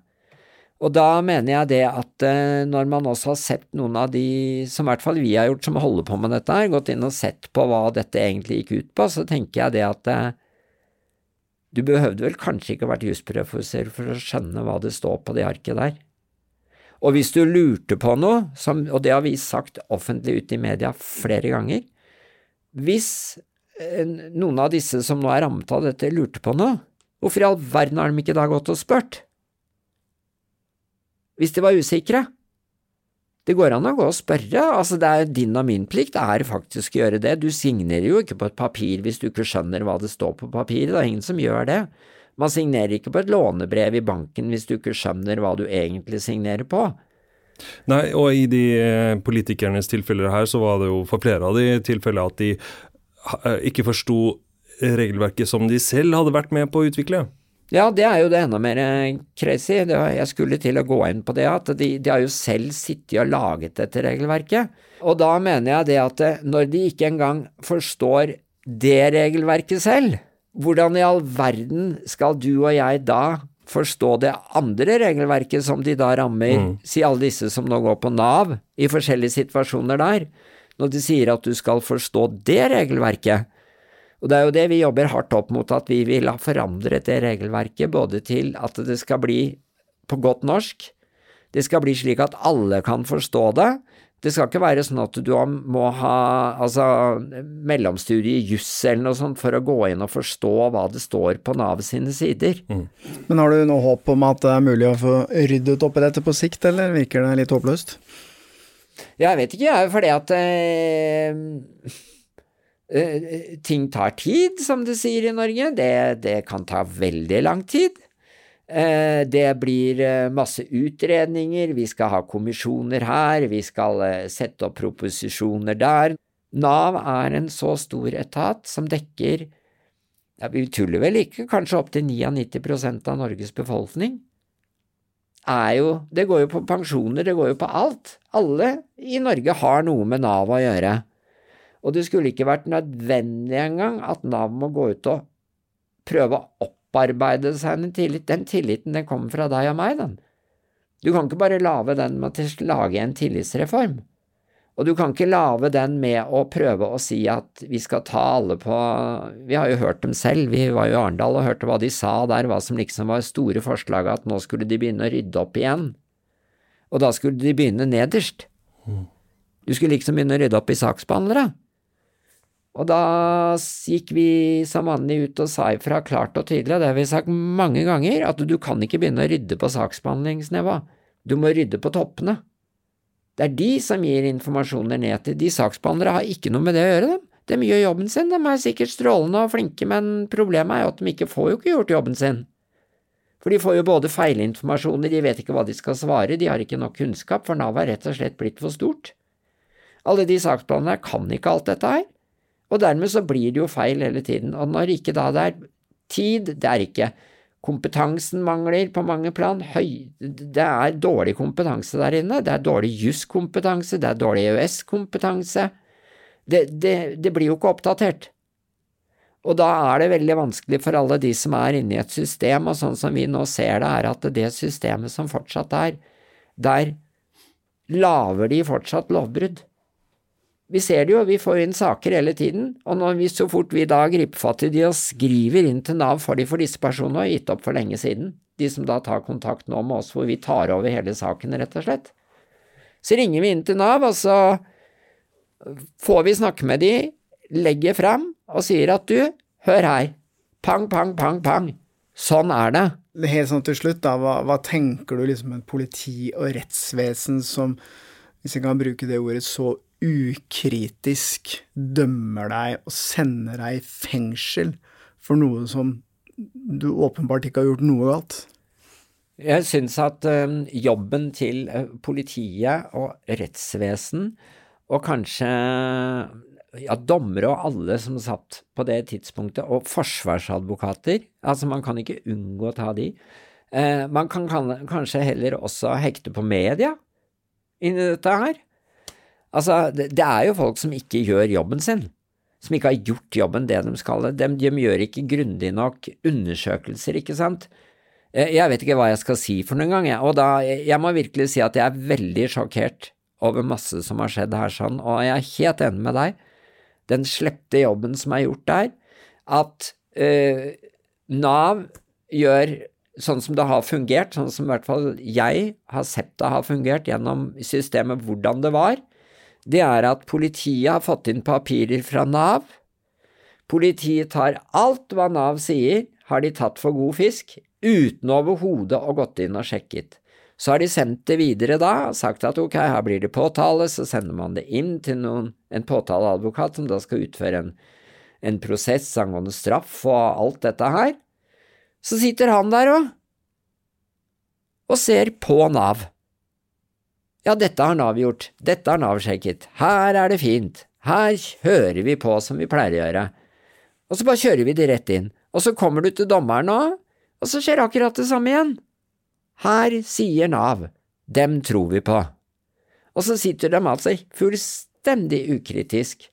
Og da mener jeg det at eh, når man også har sett noen av de, som i hvert fall vi har gjort som holder på med dette her, gått inn og sett på hva dette egentlig gikk ut på, så tenker jeg det at eh, du behøvde vel kanskje ikke vært jusprofessor for å skjønne hva det står på det arket der. Og hvis du lurte på noe, som, og det har vi sagt offentlig ute i media flere ganger, hvis eh, noen av disse som nå er rammet av dette, lurte på noe, hvorfor i all verden har de ikke da gått og spurt? hvis de var usikre. Det går an å gå og spørre, altså det er din og min plikt er faktisk å gjøre det, du signerer jo ikke på et papir hvis du ikke skjønner hva det står på papiret, det er ingen som gjør det. Man signerer ikke på et lånebrev i banken hvis du ikke skjønner hva du egentlig signerer på. Nei, og i de eh, politikernes tilfeller her, så var det jo for flere av de tilfeller at de eh, ikke forsto regelverket som de selv hadde vært med på å utvikle. Ja, det er jo det enda mer eh, crazy. Jeg skulle til å gå inn på det, at de, de har jo selv sittet og laget dette regelverket. Og da mener jeg det at når de ikke engang forstår det regelverket selv, hvordan i all verden skal du og jeg da forstå det andre regelverket som de da rammer, mm. si alle disse som nå går på Nav i forskjellige situasjoner der, når de sier at du skal forstå det regelverket, og det er jo det vi jobber hardt opp mot, at vi vil ha forandret det regelverket både til at det skal bli på godt norsk, det skal bli slik at alle kan forstå det. Det skal ikke være sånn at du må ha altså, mellomstudie i juss eller noe sånt for å gå inn og forstå hva det står på Nav sine sider. Mm. Men har du noe håp om at det er mulig å få ryddet opp i dette på sikt, eller virker det litt håpløst? Jeg vet ikke, jeg, fordi at eh, Eh, ting tar tid, som de sier i Norge. Det, det kan ta veldig lang tid. Eh, det blir eh, masse utredninger, vi skal ha kommisjoner her, vi skal sette opp proposisjoner der. Nav er en så stor etat som dekker ja, Vi tuller vel ikke, kanskje opptil 99 av Norges befolkning. Jo, det går jo på pensjoner, det går jo på alt. Alle i Norge har noe med Nav å gjøre. Og det skulle ikke vært nødvendig engang at Nav må gå ut og prøve å opparbeide seg en tillit. Den tilliten, den kommer fra deg og meg, den. Du kan ikke bare lage den med å lage en tillitsreform. Og du kan ikke lage den med å prøve å si at vi skal ta alle på Vi har jo hørt dem selv, vi var jo i Arendal og hørte hva de sa der, hva som liksom var store forslag, at nå skulle de begynne å rydde opp igjen. Og da skulle de begynne nederst. Mm. Du skulle liksom begynne å rydde opp i saksbehandlere. Og da gikk vi som vanlig ut og sa ifra klart og tydelig, og det har vi sagt mange ganger, at du kan ikke begynne å rydde på saksbehandlingsnivå, du må rydde på toppene. Det er de som gir informasjoner ned til de saksbehandlere, har ikke noe med det å gjøre, dem. De gjør jobben sin, de er sikkert strålende og flinke, men problemet er jo at de ikke får jo ikke gjort jobben sin. For de får jo både feilinformasjoner, de vet ikke hva de skal svare, de har ikke nok kunnskap, for Nav er rett og slett blitt for stort. Alle de saksbehandlerne kan ikke alt dette her. Og dermed så blir det jo feil hele tiden. Og når ikke da det er tid, det er ikke Kompetansen mangler på mange plan. Høy, det er dårlig kompetanse der inne. Det er dårlig juskompetanse, det er dårlig EØS-kompetanse. Det, det, det blir jo ikke oppdatert. Og da er det veldig vanskelig for alle de som er inne i et system, og sånn som vi nå ser det, er at det systemet som fortsatt er, der lager de fortsatt lovbrudd. Vi ser det jo, vi får inn saker hele tiden, og når vi, så fort vi da griper fatt i de og skriver inn til Nav for de for disse personene, har gitt opp for lenge siden, de som da tar kontakt nå med oss hvor vi tar over hele saken, rett og slett. Så ringer vi inn til Nav, og så får vi snakke med de, legger frem og sier at du, hør her, pang, pang, pang, pang, sånn er det. Helt sånn til slutt, da, hva, hva tenker du liksom et politi og rettsvesen som, hvis jeg kan bruke det ordet, så ukritisk dømmer deg og sender deg i fengsel for noe som du åpenbart ikke har gjort noe galt? Jeg syns at uh, jobben til uh, politiet og rettsvesen, og kanskje ja, dommere og alle som satt på det tidspunktet, og forsvarsadvokater, altså man kan ikke unngå å ta de, Eh, man kan, kan kanskje heller også hekte på media inni dette her. Altså, det, det, er jo folk som ikke gjør jobben sin, som ikke har gjort jobben det de skal. De, de gjør ikke grundig nok undersøkelser, ikke sant. Eh, jeg vet ikke hva jeg skal si for noen gang, jeg. Og da, jeg må virkelig si at jeg er veldig sjokkert over masse som har skjedd her sånn, og jeg er helt enig med deg. Den slepte jobben som er gjort der, at uh, Nav gjør sånn som det har fungert, sånn som i hvert fall jeg har sett det har fungert gjennom systemet hvordan det var, det er at politiet har fått inn papirer fra Nav. Politiet tar alt hva Nav sier, har de tatt for god fisk, uten overhodet å gått inn og sjekket. Så har de sendt det videre da, sagt at ok, her blir det påtale, så sender man det inn til noen, en påtaleadvokat som da skal utføre en, en prosess angående straff og alt dette her. Så sitter han der òg, og ser på Nav. Ja, dette har Nav gjort, dette har Nav sjekket, her er det fint, her hører vi på som vi pleier å gjøre. Og så bare kjører vi det rett inn, og så kommer du til dommeren nå, og så skjer akkurat det samme igjen. Her sier Nav, dem tror vi på. Og så sitter de altså fullstendig ukritisk,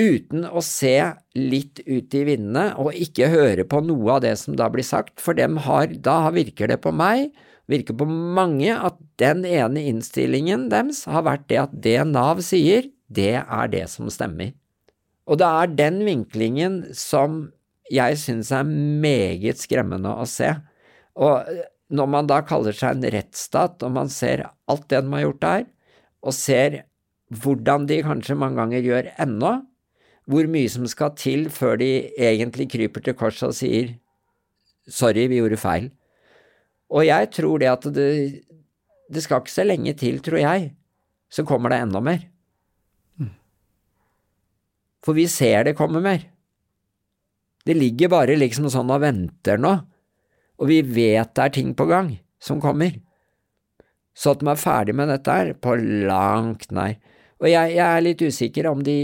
uten å se litt ut i vindene og ikke høre på noe av det som da blir sagt, for dem har, da virker det på meg virker på mange at den ene innstillingen deres har vært det at det Nav sier, det er det som stemmer. Og det er den vinklingen som jeg synes er meget skremmende å se. Og når man da kaller seg en rettsstat, og man ser alt det de har gjort der, og ser hvordan de kanskje mange ganger gjør ennå, hvor mye som skal til før de egentlig kryper til korset og sier sorry, vi gjorde feil. Og jeg tror det at det, det skal ikke så lenge til, tror jeg, så kommer det enda mer. For vi ser det komme mer. Det ligger bare liksom sånn og venter nå, og vi vet det er ting på gang som kommer. Så at de er ferdig med dette her, på langt nær. Og jeg, jeg er litt usikker om de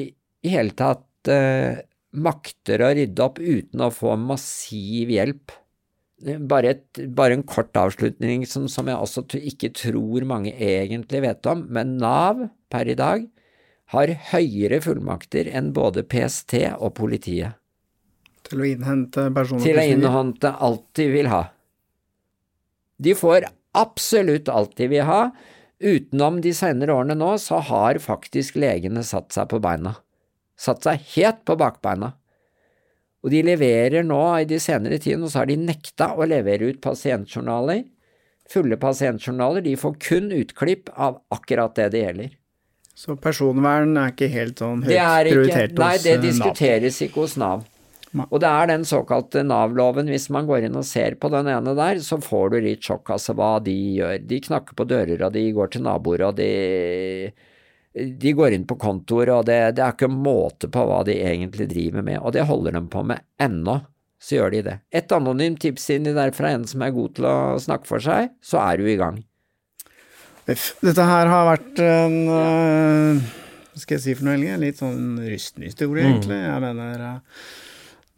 i hele tatt eh, makter å rydde opp uten å få massiv hjelp bare, et, bare, en kort avslutning som, som, jeg også ikke tror mange egentlig vet om, men Nav per i dag har høyere fullmakter enn både PST og politiet. Til å innhente personopplysninger? Til å innhente alt de vil ha. De får absolutt alt de vil ha. Utenom de senere årene nå, så har faktisk legene satt seg på beina. Satt seg helt på bakbeina. Og de leverer nå i de senere tidene, og så har de nekta å levere ut pasientjournaler. Fulle pasientjournaler. De får kun utklipp av akkurat det det gjelder. Så personvern er ikke helt sånn høyt prioritert hos Nav? Nei, det eh, diskuteres ikke hos Nav. Og det er den såkalte Nav-loven, hvis man går inn og ser på den ene der, så får du litt sjokk, altså hva de gjør. De knakker på dører, og de går til naboer, og de de går inn på kontoer, og det, det, er ikke måte på hva de egentlig driver med, og det holder de på med ennå, så gjør de det. Et anonymt tips inni der fra en som er god til å snakke for seg, så er du i gang. Dette her har vært en uh, Hva skal jeg si for noe, Helge? Litt sånn rystende historie, mm. egentlig. Jeg mener uh,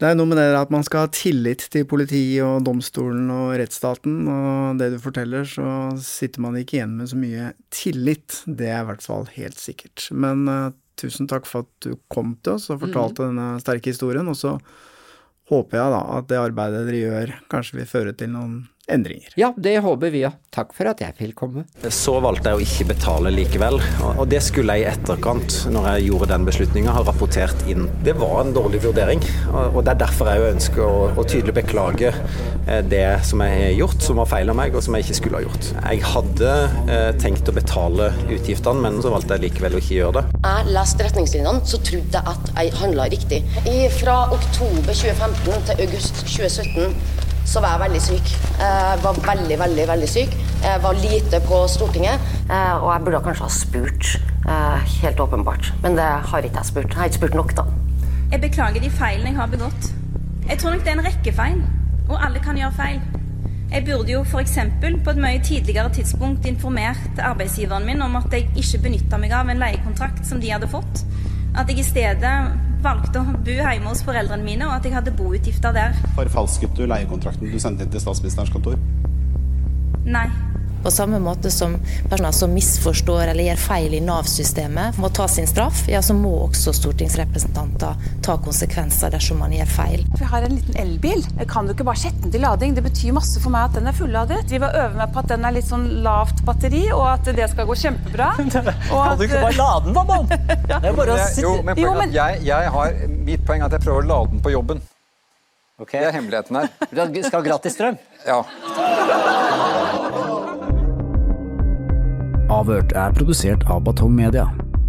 Det er noe med det at man skal ha tillit til politiet og domstolen og rettsstaten, og det du forteller, så sitter man ikke igjen med så mye tillit. Det er i hvert fall helt sikkert. Men uh, tusen takk for at du kom til oss og fortalte mm. denne sterke historien, og så håper jeg da at det arbeidet dere gjør, kanskje vil føre til noen endringer. Ja, det håper vi òg. Takk for at jeg fikk komme. Så valgte jeg å ikke betale likevel, og det skulle jeg i etterkant, når jeg gjorde den beslutninga, ha rapportert inn. Det var en dårlig vurdering, og det er derfor jeg ønsker å, å tydelig beklage eh, det som jeg har gjort, som var feil av meg, og som jeg ikke skulle ha gjort. Jeg hadde eh, tenkt å betale utgiftene, men så valgte jeg likevel å ikke gjøre det. Jeg leste retningslinjene, så trodde jeg at jeg handla riktig. Fra oktober 2015 til august 2017 så var jeg veldig syk. Jeg var veldig, veldig veldig syk. Jeg var lite på Stortinget. Eh, og jeg burde kanskje ha spurt, eh, helt åpenbart. Men det har ikke jeg spurt. Jeg har ikke spurt nok, da. Jeg beklager de feilene jeg har begått. Jeg tror nok det er en rekke feil, og alle kan gjøre feil. Jeg burde jo f.eks. på et mye tidligere tidspunkt informert arbeidsgiveren min om at jeg ikke benytta meg av en leiekontrakt som de hadde fått. At jeg i stedet valgte å bo hjemme hos foreldrene mine, og at jeg hadde boutgifter der. Forfalsket du leiekontrakten du sendte inn til statsministerens kontor? Nei. På samme måte som personer som misforstår eller gjør feil i Nav-systemet, må ta sin straff, ja, så må også stortingsrepresentanter ta konsekvenser dersom man gjør feil. Vi har en liten elbil. Jeg kan jo ikke bare sette den til lading. Det betyr masse for meg at den er fulladet. Vi var øve meg på at den er litt sånn lavt batteri, og at det skal gå kjempebra. kan du ikke bare lade den, da, mann? Det er bare å sitte Jo, men, jo, men... Jeg, jeg har, mitt poeng er at jeg prøver å lade den på jobben. Okay. Det er hemmeligheten her. Du skal ha gratis strøm? Ja. Avhørt er produsert av Batong Media.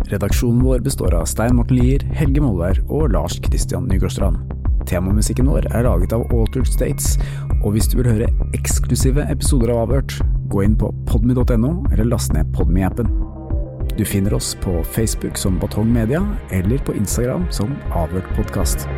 Redaksjonen vår består av Stein Morten Lier, Helge Molvær og Lars Christian Nygårdstrand. Temamusikken vår er laget av Altered States, og hvis du vil høre eksklusive episoder av Avhørt, gå inn på podmy.no eller last ned Podmy-appen. Du finner oss på Facebook som Batong Media, eller på Instagram som Avhørt podkast.